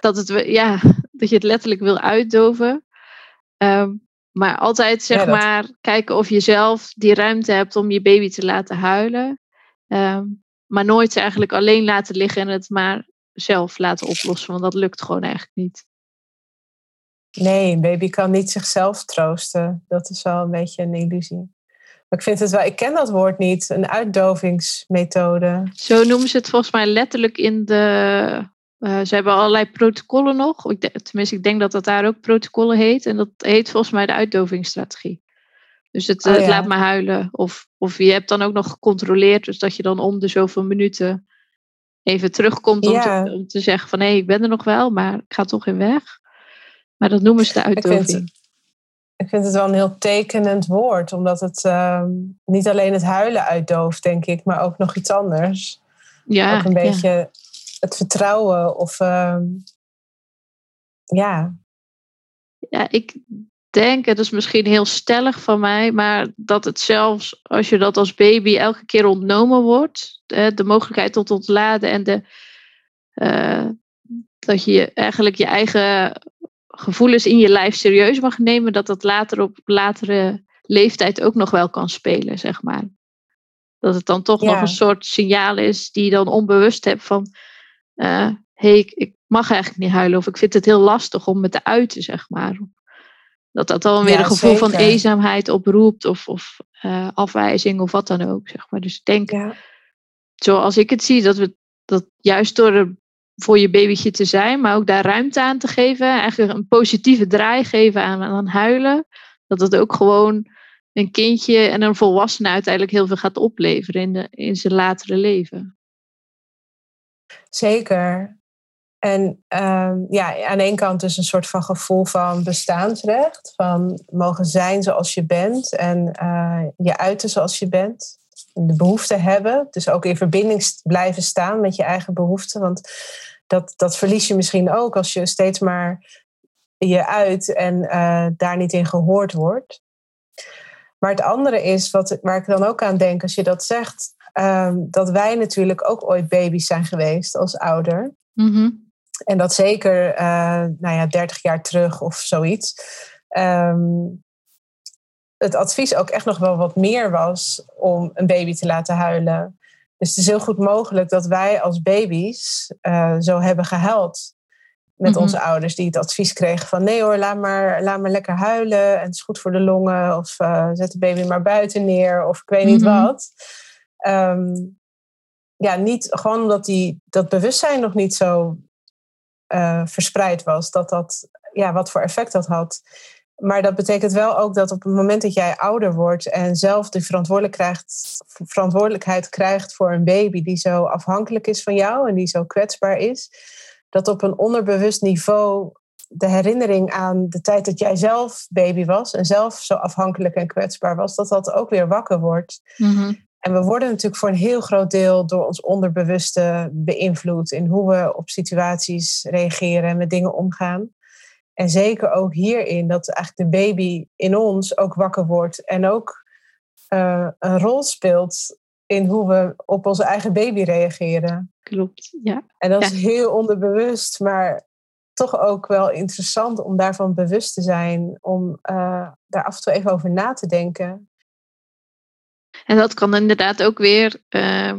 dat het, ja, dat je het letterlijk wil uitdoven. Ehm, maar altijd zeg Ja, dat- maar kijken of je zelf die ruimte hebt om je baby te laten huilen. Ehm, maar nooit ze eigenlijk alleen laten liggen en het maar zelf laten oplossen. Want dat lukt gewoon eigenlijk niet. Nee, een baby kan niet zichzelf troosten. Dat is wel een beetje een illusie. Maar ik vind het wel, ik ken dat woord niet, een uitdovingsmethode. Zo noemen ze het volgens mij letterlijk in de. eh, ze hebben allerlei protocollen nog. Ik de- tenminste, ik denk dat dat daar ook protocollen heet. En dat heet volgens mij de uitdovingsstrategie. Dus het, Oh het ja. laat maar huilen. Of, of je hebt dan ook nog gecontroleerd. Dus dat je dan om de zoveel minuten even terugkomt om, Ja. te, om te zeggen van hé, ik ben er nog wel, maar ik ga toch weer weg. Maar dat noemen ze de uitdoving. Ik vind het wel een heel tekenend woord, omdat het ehm, niet alleen het huilen uitdooft, denk ik, maar ook nog iets anders. Ja, ook een ja. beetje het vertrouwen of ehm, ja, Ja, ik denk, het is misschien heel stellig van mij, maar dat het zelfs als je dat als baby elke keer ontnomen wordt, de, de mogelijkheid tot ontladen en de, eh, dat je eigenlijk je eigen gevoelens in je lijf serieus mag nemen, dat dat later op latere leeftijd ook nog wel kan spelen, zeg maar. Dat het dan toch Ja. nog een soort signaal is die je dan onbewust hebt van, hé, hey, ik, ik mag eigenlijk niet huilen of ik vind het heel lastig om me te uiten, zeg maar. Dat dat dan weer Ja, een gevoel van eenzaamheid oproept of, of eh, afwijzing of wat dan ook, zeg maar. Dus ik denk, ja, zoals ik het zie, dat we dat juist door er voor je babytje te zijn, maar ook daar ruimte aan te geven, eigenlijk een positieve draai geven aan, aan huilen, Dat het ook gewoon een kindje en een volwassene uiteindelijk heel veel gaat opleveren in, de, in zijn latere leven. Zeker. En um, ja, aan de ene kant dus een soort van gevoel van bestaansrecht. Van mogen zijn zoals je bent en uh, je uiten zoals je bent. De behoefte hebben. Dus ook in verbinding blijven staan met je eigen behoeften. Want dat, dat verlies je misschien ook als je steeds maar je uit en uh, daar niet in gehoord wordt. Maar het andere is, wat, waar ik dan ook aan denk als je dat zegt, um, dat wij natuurlijk ook ooit baby's zijn geweest als ouder. Mm en dat zeker, uh, nou ja, 30 jaar terug of zoiets. Um, het advies ook echt nog wel wat meer was om een baby te laten huilen. Dus het is heel goed mogelijk dat wij als baby's uh, zo hebben gehuild met mm-hmm. onze ouders die het advies kregen van nee hoor, laat maar, laat maar lekker huilen en het is goed voor de longen of uh, zet de baby maar buiten neer of ik weet niet mm-hmm. wat. Um, ja, niet gewoon omdat die, dat bewustzijn nog niet zo uh, verspreid was. Dat dat, ja, wat voor effect dat had. Maar dat betekent wel ook dat op het moment dat jij ouder wordt en zelf de verantwoordelijkheid krijgt voor een baby die zo afhankelijk is van jou en die zo kwetsbaar is, dat op een onderbewust niveau de herinnering aan de tijd dat jij zelf baby was en zelf zo afhankelijk en kwetsbaar was, dat dat ook weer wakker wordt. Mm en we worden natuurlijk voor een heel groot deel door ons onderbewuste beïnvloed in hoe we op situaties reageren en met dingen omgaan. En zeker ook hierin dat eigenlijk de baby in ons ook wakker wordt en ook uh, een rol speelt in hoe we op onze eigen baby reageren. Klopt, ja. En dat is heel onderbewust, maar toch ook wel interessant om daarvan bewust te zijn, om uh, daar af en toe even over na te denken. En dat kan inderdaad ook weer uh,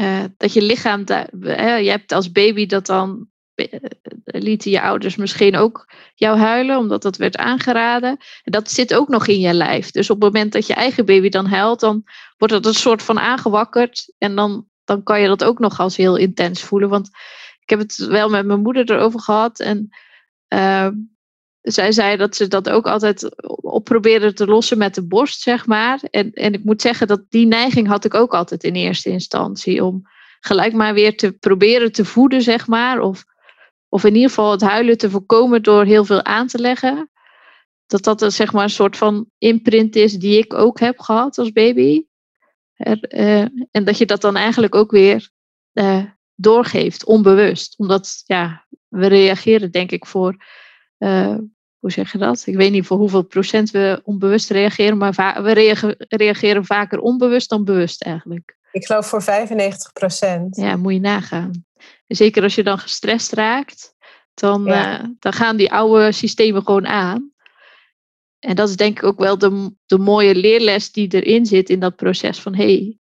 uh, dat je lichaam, uh, je hebt als baby dat dan, eh, lieten je ouders misschien ook jou huilen, omdat dat werd aangeraden. En dat zit ook nog in je lijf. Dus op het moment dat je eigen baby dan huilt, dan wordt dat een soort van aangewakkerd. En dan, dan kan je dat ook nog als heel intens voelen. Want ik heb het wel met mijn moeder erover gehad. En ehm, zij zei dat ze dat ook altijd op probeerde te lossen met de borst, zeg maar. En, en ik moet zeggen dat die neiging had ik ook altijd in eerste instantie. Om gelijk maar weer te proberen te voeden, zeg maar. Of, of in ieder geval het huilen te voorkomen door heel veel aan te leggen. Dat dat een, zeg maar, een soort van imprint is die ik ook heb gehad als baby. Er, uh, en dat je dat dan eigenlijk ook weer uh, doorgeeft, onbewust. Omdat ja, we reageren denk ik voor uh, hoe zeg je dat? Ik weet niet voor hoeveel procent we onbewust reageren, maar we reageren vaker onbewust dan bewust eigenlijk. Ik geloof voor 95 procent. Ja, moet je nagaan. zeker als je dan gestrest raakt, dan, ja. uh, dan gaan die oude systemen gewoon aan. En dat is denk ik ook wel de, de mooie leerles die erin zit in dat proces van hé, hey,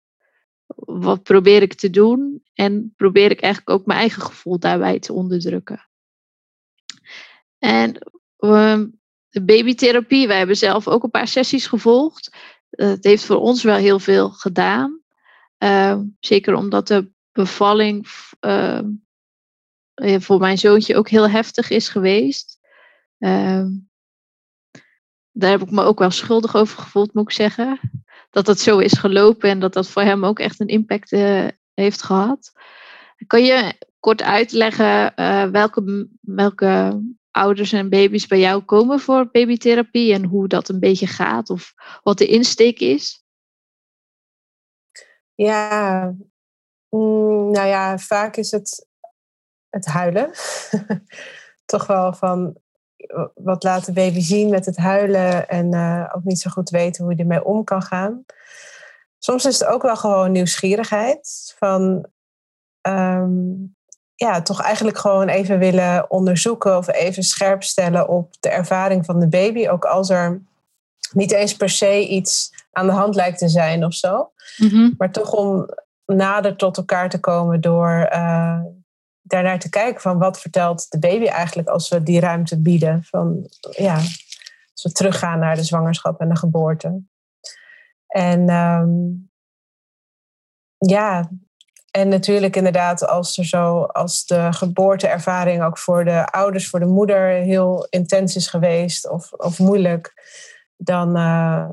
wat probeer ik te doen? En probeer ik eigenlijk ook mijn eigen gevoel daarbij te onderdrukken. En de babytherapie, wij hebben zelf ook een paar sessies gevolgd. het heeft voor ons wel heel veel gedaan. Uh, zeker omdat de bevalling uh, voor mijn zoontje ook heel heftig is geweest. Ehm, daar heb ik me ook wel schuldig over gevoeld, moet ik zeggen. Dat het zo is gelopen en dat dat voor hem ook echt een impact uh, heeft gehad. Kan je kort uitleggen uh, welke, welke ouders en baby's bij jou komen voor babytherapie en hoe dat een beetje gaat of wat de insteek is? Ja, mm, nou ja, vaak is het het huilen. (laughs) Toch wel van wat laat de baby zien met het huilen en uh, ook niet zo goed weten hoe je ermee om kan gaan. Soms is het ook wel gewoon nieuwsgierigheid van um, ja, toch eigenlijk gewoon even willen onderzoeken of even scherp stellen op de ervaring van de baby. Ook als er niet eens per se iets aan de hand lijkt te zijn of zo. Mm-hmm. Maar toch om nader tot elkaar te komen door uh, daarnaar te kijken van wat vertelt de baby eigenlijk als we die ruimte bieden. Van, ja, als we teruggaan naar de zwangerschap en de geboorte. En um, ja, en natuurlijk inderdaad, als er zo, als de geboorteervaring ook voor de ouders, voor de moeder heel intens is geweest of, of moeilijk, dan uh,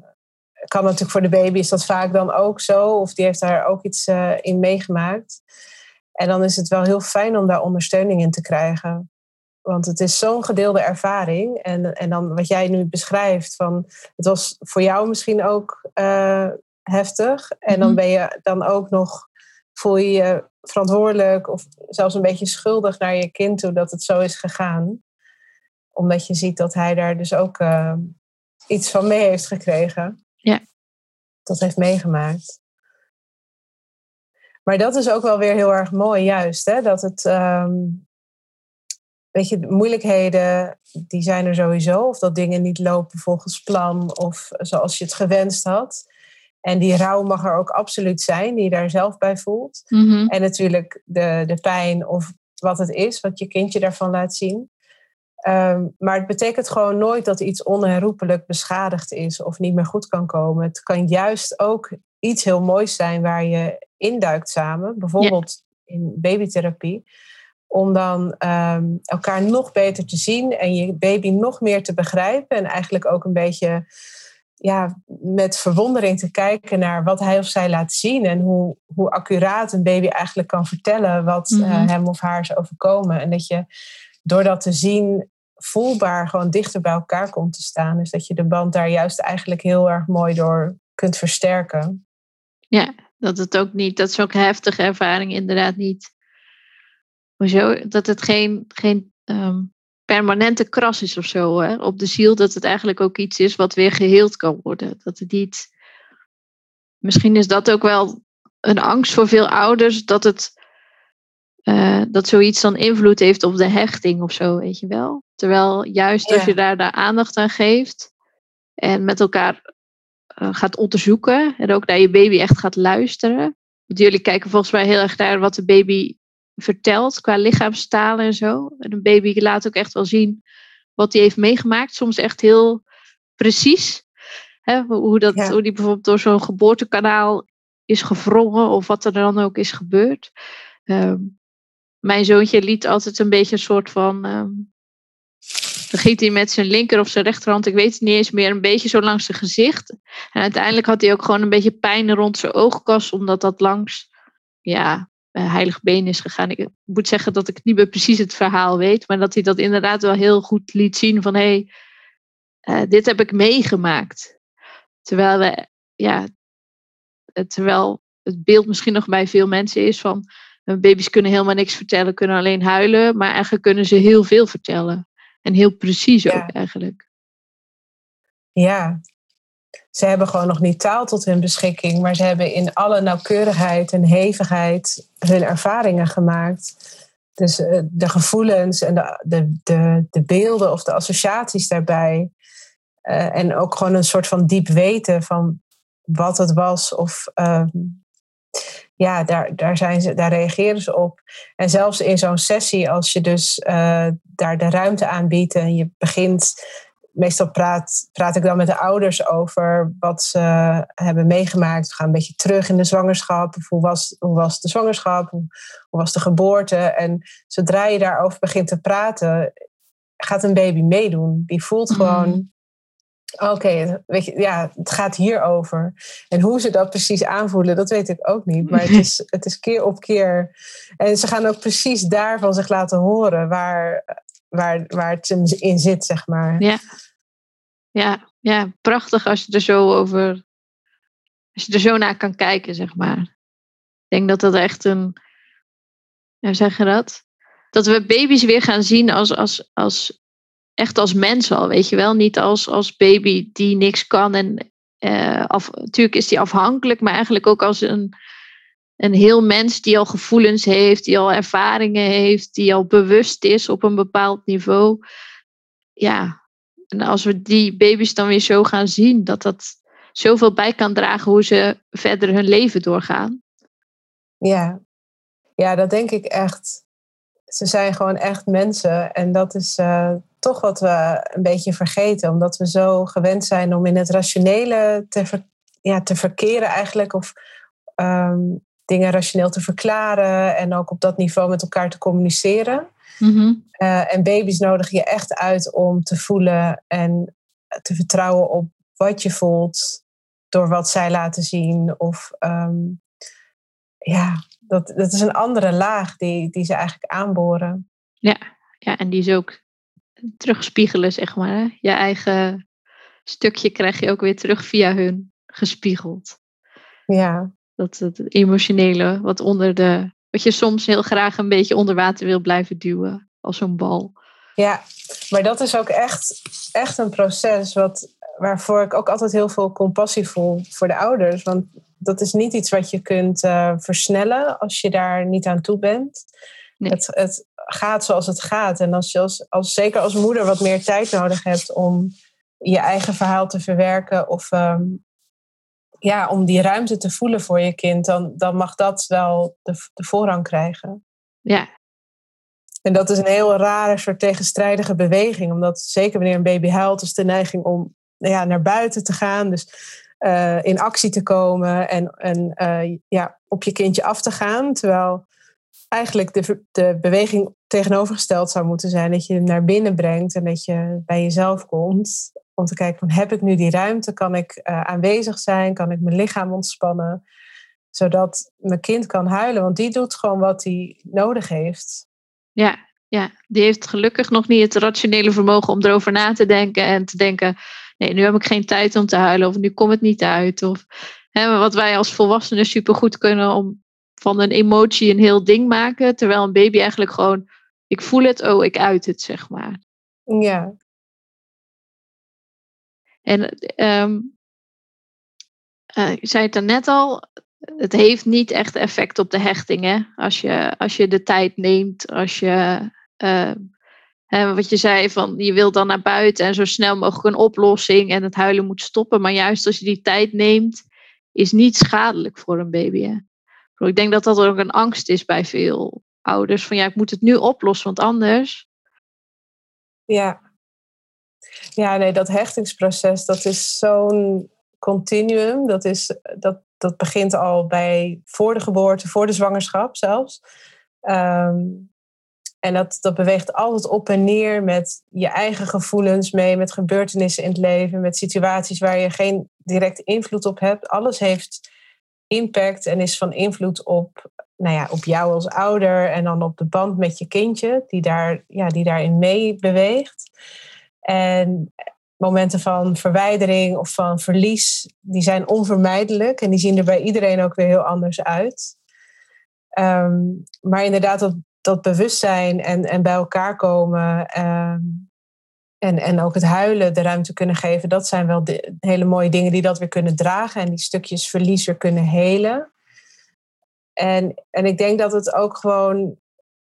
kan natuurlijk voor de baby is dat vaak dan ook zo. Of die heeft daar ook iets uh, in meegemaakt. En dan is het wel heel fijn om daar ondersteuning in te krijgen. Want het is zo'n gedeelde ervaring. En, en dan wat jij nu beschrijft, van, het was voor jou misschien ook uh, heftig. En dan mhm. ben je dan ook nog, voel je je verantwoordelijk of zelfs een beetje schuldig naar je kind toe dat het zo is gegaan. Omdat je ziet dat hij daar dus ook uh, iets van mee heeft gekregen. Ja. Dat heeft meegemaakt. Maar dat is ook wel weer heel erg mooi, juist. Hè? Dat het, um, weet je, moeilijkheden, die zijn er sowieso. Of dat dingen niet lopen volgens plan of zoals je het gewenst had. En die rouw mag er ook absoluut zijn, die je daar zelf bij voelt. Mhm. En natuurlijk de, de pijn of wat het is, wat je kindje daarvan laat zien. Um, maar het betekent gewoon nooit dat iets onherroepelijk beschadigd is of niet meer goed kan komen. Het kan juist ook iets heel moois zijn waar je induikt samen, bijvoorbeeld in babytherapie, om dan um, elkaar nog beter te zien en je baby nog meer te begrijpen en eigenlijk ook een beetje ja, met verwondering te kijken naar wat hij of zij laat zien en hoe, hoe accuraat een baby eigenlijk kan vertellen wat mm hem of haar is overkomen. En dat je door dat te zien voelbaar gewoon dichter bij elkaar komt te staan. Dus dat je de band daar juist eigenlijk heel erg mooi door kunt versterken. Ja, dat het ook niet, dat is ook heftige ervaring inderdaad niet. Hoezo? Dat het geen, geen ehm, permanente kras is of zo hè? op de ziel, dat het eigenlijk ook iets is wat weer geheeld kan worden. Dat het niet. Misschien is dat ook wel een angst voor veel ouders, dat het. Uh, dat zoiets dan invloed heeft op de hechting of zo, weet je wel. Terwijl juist als je daar de aandacht aan geeft en met elkaar uh, gaat onderzoeken en ook naar je baby echt gaat luisteren. Want jullie kijken volgens mij heel erg naar wat de baby vertelt qua lichaamstalen en zo. En een baby laat ook echt wel zien wat hij heeft meegemaakt. Soms echt heel precies. Hè, hoe, dat, hoe die bijvoorbeeld door zo'n geboortekanaal is gevrongen of wat er dan ook is gebeurd. Um, mijn zoontje liet altijd een beetje een soort van. Um, dan ging hij met zijn linker of zijn rechterhand, ik weet het niet eens meer, een beetje zo langs zijn gezicht. En uiteindelijk had hij ook gewoon een beetje pijn rond zijn oogkas, omdat dat langs ja, heilig been is gegaan. Ik moet zeggen dat ik niet meer precies het verhaal weet, maar dat hij dat inderdaad wel heel goed liet zien van hé, hey, uh, dit heb ik meegemaakt. Terwijl we, ja, terwijl het beeld misschien nog bij veel mensen is van baby's kunnen helemaal niks vertellen, kunnen alleen huilen, maar eigenlijk kunnen ze heel veel vertellen. En heel precies ja. ook eigenlijk. Ja, ze hebben gewoon nog niet taal tot hun beschikking, maar ze hebben in alle nauwkeurigheid en hevigheid hun ervaringen gemaakt. Dus uh, de gevoelens en de, de, de, de beelden of de associaties daarbij. Uh, en ook gewoon een soort van diep weten van wat het was. Of uh, ja, daar, daar, zijn ze, daar reageren ze op. En zelfs in zo'n sessie, als je dus daar de ruimte aanbiedt en je begint meestal praat, praat ik dan met de ouders over wat ze hebben meegemaakt. We gaan een beetje terug in de zwangerschap. Of hoe, was, hoe was de zwangerschap? Hoe, hoe was de geboorte? En zodra je daarover begint te praten, gaat een baby meedoen. Die voelt mm. gewoon. Oké, weet je, ja, het gaat hierover. En hoe ze dat precies aanvoelen, dat weet ik ook niet. Maar het (laughs) is, het is keer op keer. En ze gaan ook precies daarvan zich laten horen waar, waar, waar het in zit, zeg maar. Ja. Ja, ja, prachtig als je er zo over, als je er zo naar kan kijken, zeg maar. Ik denk dat dat echt een, hoe zeg je dat? Dat we baby's weer gaan zien als, als, als echt als mens al, weet je wel? Niet als, als baby die niks kan en af, natuurlijk is die afhankelijk, maar eigenlijk ook als een, een heel mens die al gevoelens heeft, die al ervaringen heeft, die al bewust is op een bepaald niveau. Ja, en als we die baby's dan weer zo gaan zien, dat dat zoveel bij kan dragen hoe ze verder hun leven doorgaan. Ja, ja dat denk ik echt. Ze zijn gewoon echt mensen. En dat is uh, toch wat we een beetje vergeten, omdat we zo gewend zijn om in het rationele te, ja, te verkeren eigenlijk. Of um, dingen rationeel te verklaren en ook op dat niveau met elkaar te communiceren. Mm-hmm. Uh, en baby's nodigen je echt uit om te voelen en te vertrouwen op wat je voelt door wat zij laten zien. Of ehm, ja, dat, dat is een andere laag die, die ze eigenlijk aanboren. Ja, ja, en die is ook terugspiegelen, zeg maar. Hè? Je eigen stukje krijg je ook weer terug via hun gespiegeld. Ja. Dat het emotionele, wat onder de. Wat je soms heel graag een beetje onder water wil blijven duwen, als zo'n bal. Ja, maar dat is ook echt, echt een proces wat, waarvoor ik ook altijd heel veel compassie voel voor de ouders. Want dat is niet iets wat je kunt uh, versnellen als je daar niet aan toe bent. Nee. Het, het gaat zoals het gaat. En als je als, als, zeker als moeder wat meer tijd nodig hebt om je eigen verhaal te verwerken of um, ja, om die ruimte te voelen voor je kind, dan, dan mag dat wel de, de voorrang krijgen. Ja. En dat is een heel rare soort tegenstrijdige beweging, omdat zeker wanneer een baby huilt, is de neiging om ja, naar buiten te gaan. Dus uh, in actie te komen en, en uh, ja, op je kindje af te gaan. Terwijl eigenlijk de, de beweging tegenovergesteld zou moeten zijn. Dat je hem naar binnen brengt en dat je bij jezelf komt. Om te kijken van heb ik nu die ruimte? Kan ik uh, aanwezig zijn? Kan ik mijn lichaam ontspannen? Zodat mijn kind kan huilen. Want die doet gewoon wat hij nodig heeft. Ja, ja, die heeft gelukkig nog niet het rationele vermogen om erover na te denken. En te denken, nee, nu heb ik geen tijd om te huilen. Of nu komt het niet uit. Of hè, wat wij als volwassenen supergoed kunnen om van een emotie een heel ding maken. Terwijl een baby eigenlijk gewoon, ik voel het, oh, ik uit het, zeg maar. Ja. En um, uh, ik zei het net al, het heeft niet echt effect op de hechting. Hè? Als, je, als je de tijd neemt, als je, hè, wat je zei, van je wilt dan naar buiten en zo snel mogelijk een oplossing en het huilen moet stoppen. Maar juist als je die tijd neemt, is niet schadelijk voor een baby. Hè? Ik denk dat dat ook een angst is bij veel ouders. Van ja, ik moet het nu oplossen, want anders. Ja. Ja, nee, dat hechtingsproces, dat is zo'n continuum. Dat, is, dat, dat begint al bij voor de geboorte, voor de zwangerschap zelfs. Um, en dat, dat beweegt altijd op en neer met je eigen gevoelens mee, met gebeurtenissen in het leven, met situaties waar je geen directe invloed op hebt. Alles heeft impact en is van invloed op, nou ja, op jou als ouder en dan op de band met je kindje, die, daar, ja, die daarin mee beweegt. En momenten van verwijdering of van verlies, die zijn onvermijdelijk en die zien er bij iedereen ook weer heel anders uit. Um, maar inderdaad, dat, dat bewustzijn en, en bij elkaar komen um, en, en ook het huilen de ruimte kunnen geven, dat zijn wel hele mooie dingen die dat weer kunnen dragen en die stukjes verlies weer kunnen helen. En, en ik denk dat het ook gewoon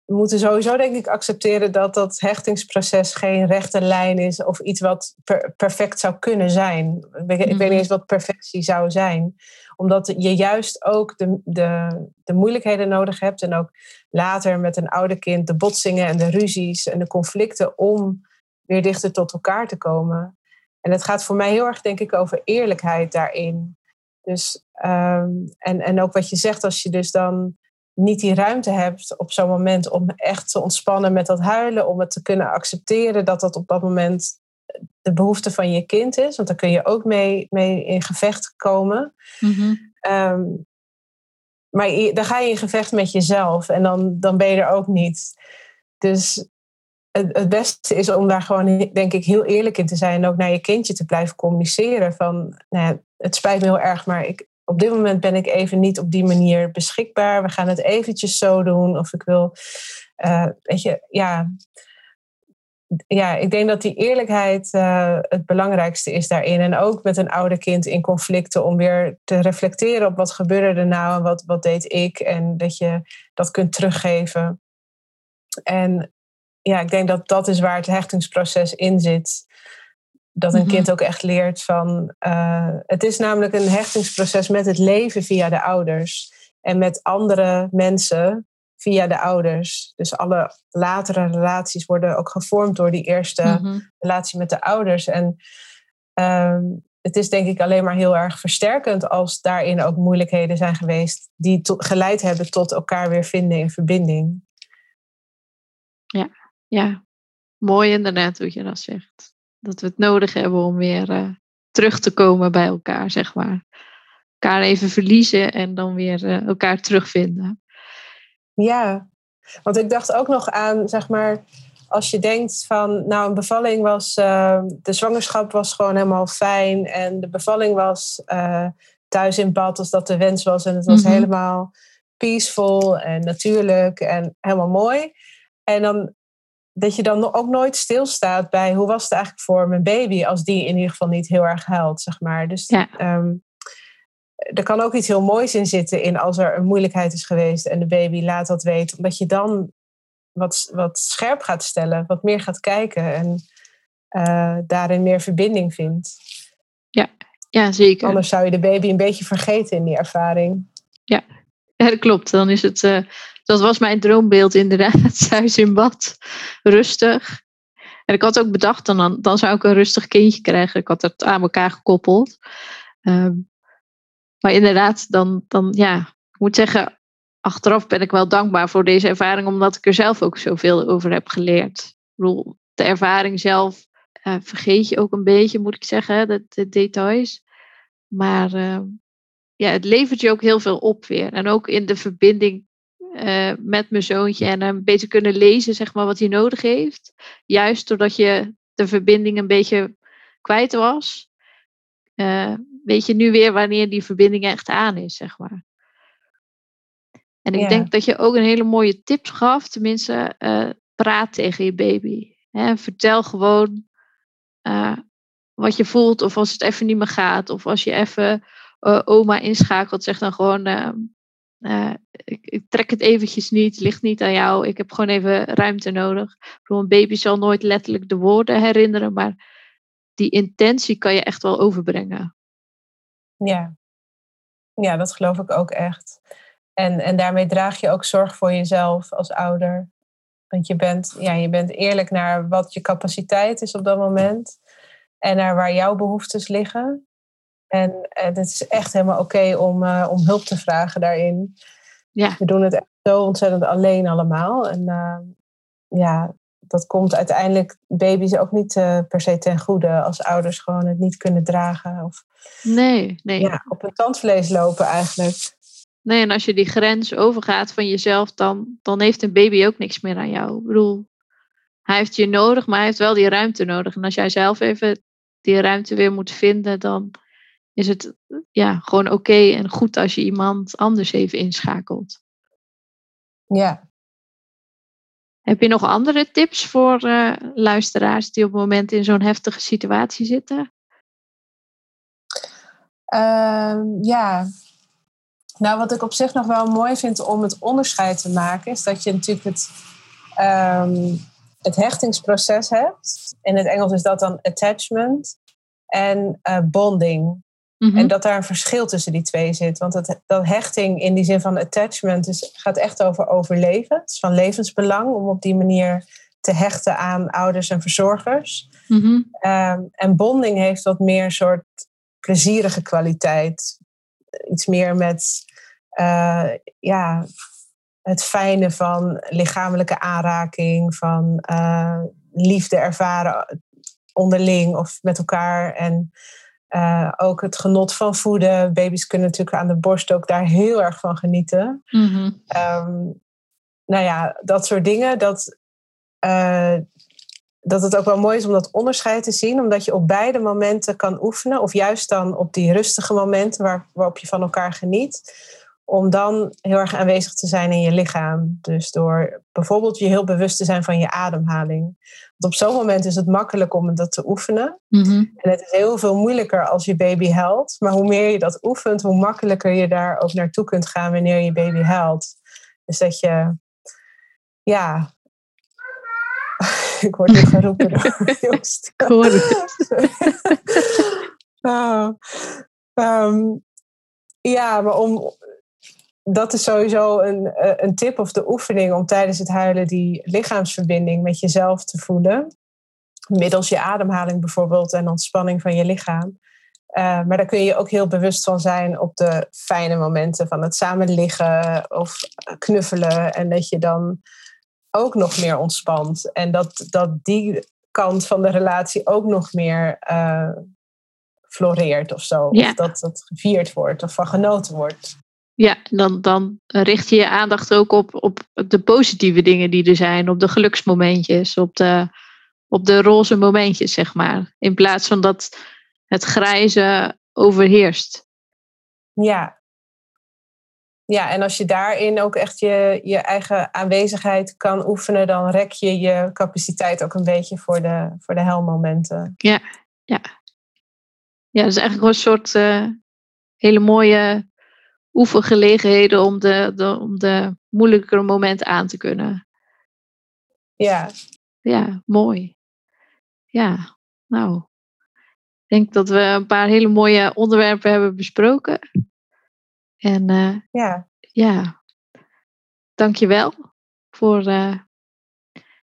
we moeten sowieso denk ik accepteren dat dat hechtingsproces geen rechte lijn is of iets wat perfect zou kunnen zijn. Ik, weet niet mhm. eens wat perfectie zou zijn. Omdat je juist ook de, de, de moeilijkheden nodig hebt en ook later met een oude kind de botsingen en de ruzies en de conflicten om weer dichter tot elkaar te komen. En het gaat voor mij heel erg denk ik over eerlijkheid daarin. Dus, um, en, en ook wat je zegt, als je dus dan niet die ruimte hebt op zo'n moment om echt te ontspannen met dat huilen, om het te kunnen accepteren dat dat op dat moment de behoefte van je kind is, want daar kun je ook mee, mee in gevecht komen. Mm um, maar dan ga je in gevecht met jezelf en dan, dan ben je er ook niet. Dus het, het beste is om daar gewoon, denk ik, heel eerlijk in te zijn en ook naar je kindje te blijven communiceren. Van, nou ja, het spijt me heel erg, maar ik, op dit moment ben ik even niet op die manier beschikbaar. We gaan het eventjes zo doen. Of ik wil, uh, weet je, ja. Ja, ik denk dat die eerlijkheid uh, het belangrijkste is daarin. En ook met een oude kind in conflicten om weer te reflecteren op wat gebeurde er nou en wat, wat deed ik. En dat je dat kunt teruggeven. En ja, ik denk dat dat is waar het hechtingsproces in zit dat een mhm. kind ook echt leert van. Uh, het is namelijk een hechtingsproces met het leven via de ouders. En met andere mensen via de ouders. Dus alle latere relaties worden ook gevormd door die eerste mhm. relatie met de ouders. En uh, het is denk ik alleen maar heel erg versterkend als daarin ook moeilijkheden zijn geweest die geleid hebben tot elkaar weer vinden in verbinding. Ja, ja. mooi inderdaad hoe je dat zegt dat we het nodig hebben om weer uh, terug te komen bij elkaar, zeg maar. Elkaar even verliezen en dan weer eh, elkaar terugvinden. Ja, want ik dacht ook nog aan, zeg maar, als je denkt van, nou, een bevalling was, uh, de zwangerschap was gewoon helemaal fijn en de bevalling was thuis in bad als dat de wens was en het was mhm. helemaal peaceful en natuurlijk en helemaal mooi. En dan dat je dan ook nooit stilstaat bij hoe was het eigenlijk voor mijn baby als die in ieder geval niet heel erg huilt, zeg maar. Dus ja. Ehm, er kan ook iets heel moois in zitten in als er een moeilijkheid is geweest en de baby laat dat weten, omdat je dan wat, wat scherp gaat stellen, wat meer gaat kijken en uh, daarin meer verbinding vindt. Ja, ja, zeker. Anders zou je de baby een beetje vergeten in die ervaring. (laughs) Ja, dat klopt. Dan is het, uh, dat was mijn droombeeld inderdaad, (laughs) thuis in bad, rustig. En ik had ook bedacht, dan, dan zou ik een rustig kindje krijgen. Ik had het aan elkaar gekoppeld. Um, maar inderdaad, dan, dan ja, ik moet zeggen, achteraf ben ik wel dankbaar voor deze ervaring, omdat ik er zelf ook zoveel over heb geleerd. Ik bedoel, de ervaring zelf uh, vergeet je ook een beetje, moet ik zeggen, de, de details. Maar uh, ja, het levert je ook heel veel op weer. En ook in de verbinding uh, met mijn zoontje en een beetje kunnen lezen, zeg maar, wat hij nodig heeft. Juist doordat je de verbinding een beetje kwijt was, weet je nu weer wanneer die verbinding echt aan is, zeg maar. En ik denk dat je ook een hele mooie tip gaf, tenminste, uh, praat tegen je baby. Hè? Vertel gewoon wat je voelt, of als het even niet meer gaat, of als je even uh, oma inschakelt, zeg dan gewoon: ehm, ik, ik, trek het eventjes niet, ligt niet aan jou, ik heb gewoon even ruimte nodig. Bedoel, een baby zal nooit letterlijk de woorden herinneren, maar die intentie kan je echt wel overbrengen. Ja, ja dat geloof ik ook echt. En, en daarmee draag je ook zorg voor jezelf als ouder. Want je bent, ja, je bent eerlijk naar wat je capaciteit is op dat moment. En naar waar jouw behoeftes liggen. En, en het is echt helemaal oké om, uh, om hulp te vragen daarin. Ja. We doen het echt zo ontzettend alleen allemaal. En uh, ja, dat komt uiteindelijk baby's ook niet uh, per se ten goede als ouders gewoon het niet kunnen dragen. Of nee, nee. Ja, op een tandvlees lopen eigenlijk. Nee, en als je die grens overgaat van jezelf, dan, dan heeft een baby ook niks meer aan jou. Ik bedoel, hij heeft je nodig, maar hij heeft wel die ruimte nodig. En als jij zelf even die ruimte weer moet vinden, dan is het ja, gewoon oké en goed als je iemand anders even inschakelt. Ja. Heb je nog andere tips voor uh, luisteraars die op het moment in zo'n heftige situatie zitten? Uh, ja, nou, wat ik op zich nog wel mooi vind om het onderscheid te maken, is dat je natuurlijk het, um, het hechtingsproces hebt. In het Engels is dat dan attachment en uh, bonding. Mhm. En dat daar een verschil tussen die twee zit. Want het, dat hechting in die zin van attachment is, gaat echt over overleven. Het is van levensbelang om op die manier te hechten aan ouders en verzorgers. -hmm. um, en bonding heeft wat meer een soort plezierige kwaliteit iets meer met uh, ja, het fijne van lichamelijke aanraking, van uh, liefde ervaren onderling of met elkaar. En uh, ook het genot van voeden. Baby's kunnen natuurlijk aan de borst ook daar heel erg van genieten. Mm -hmm. um, nou ja, dat soort dingen. Dat, dat het ook wel mooi is om dat onderscheid te zien, omdat je op beide momenten kan oefenen, of juist dan op die rustige momenten waar, waarop je van elkaar geniet, om dan heel erg aanwezig te zijn in je lichaam. Dus door bijvoorbeeld je heel bewust te zijn van je ademhaling. Want op zo'n moment is het makkelijk om dat te oefenen. Mhm. En het is heel veel moeilijker als je baby huilt. Maar hoe meer je dat oefent, hoe makkelijker je daar ook naartoe kunt gaan wanneer je baby huilt. Dus dat je ja, (laughs) ik word nu geroepen door (laughs) Joost. Ik hoor um, (laughs) ja, maar om, dat is sowieso een, een tip of de oefening om tijdens het huilen die lichaamsverbinding met jezelf te voelen. Middels je ademhaling bijvoorbeeld en ontspanning van je lichaam. Uh, maar daar kun je ook heel bewust van zijn op de fijne momenten van het samen liggen of knuffelen. En dat je dan ook nog meer ontspant. En dat, dat die kant van de relatie ook nog meer uh, floreert of zo. Of dat dat gevierd wordt of van genoten wordt. Ja, dan, dan richt je je aandacht ook op, op de positieve dingen die er zijn, op de geluksmomentjes, op de, op de roze momentjes, zeg maar. In plaats van dat het grijze overheerst. Ja. Ja, en als je daarin ook echt je, je eigen aanwezigheid kan oefenen, dan rek je je capaciteit ook een beetje voor de, voor de helmomenten. Ja, ja. Ja, dat is eigenlijk een soort uh, hele mooie oefengelegenheden om de, de, om de moeilijkere momenten aan te kunnen. Ja. Ja, mooi. Ja, nou. Ik denk dat we een paar hele mooie onderwerpen hebben besproken. En uh, ja. ja, dankjewel voor, uh,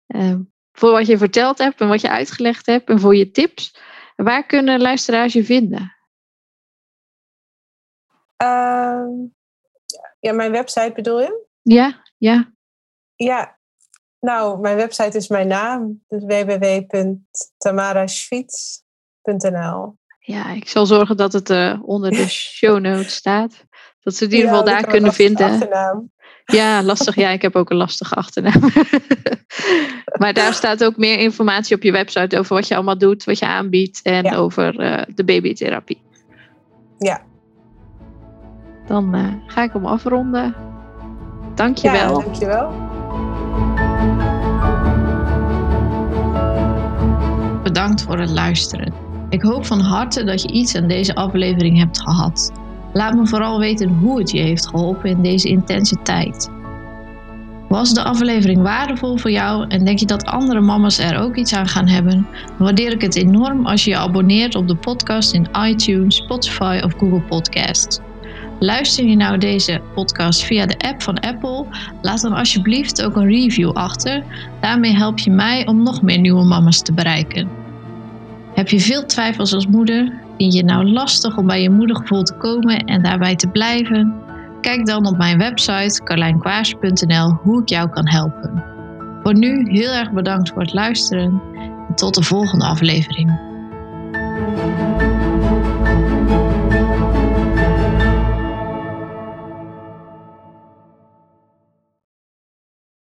uh, voor wat je verteld hebt en wat je uitgelegd hebt en voor je tips. Waar kunnen luisteraars je vinden? Ehm, ja, mijn website bedoel je? Ja, ja. Ja, nou, mijn website is mijn naam. Dus Ja, ik zal zorgen dat het uh, onder de (laughs) show notes staat. Dat ze het in ieder geval daar kunnen vinden. Achternaam. Ja, lastig. Ja, ik heb ook een lastige achternaam. (laughs) maar daar staat ook meer informatie op je website over wat je allemaal doet, wat je aanbiedt en over uh, de babytherapie. Ja, dan uh, ga ik hem afronden. Dankjewel. Ja, dankjewel. Bedankt voor het luisteren. Ik hoop van harte dat je iets aan deze aflevering hebt gehad. Laat me vooral weten hoe het je heeft geholpen in deze intense tijd. Was de aflevering waardevol voor jou en denk je dat andere mama's er ook iets aan gaan hebben? Dan waardeer ik het enorm als je je abonneert op de podcast in iTunes, Spotify of Google Podcasts. Luister je nou deze podcast via de app van Apple? Laat dan alsjeblieft ook een review achter. Daarmee help je mij om nog meer nieuwe mama's te bereiken. Heb je veel twijfels als moeder? Vind je het nou lastig om bij je moedergevoel te komen en daarbij te blijven? Kijk dan op mijn website carlijnkwaars.nl hoe ik jou kan helpen. Voor nu heel erg bedankt voor het luisteren en tot de volgende aflevering.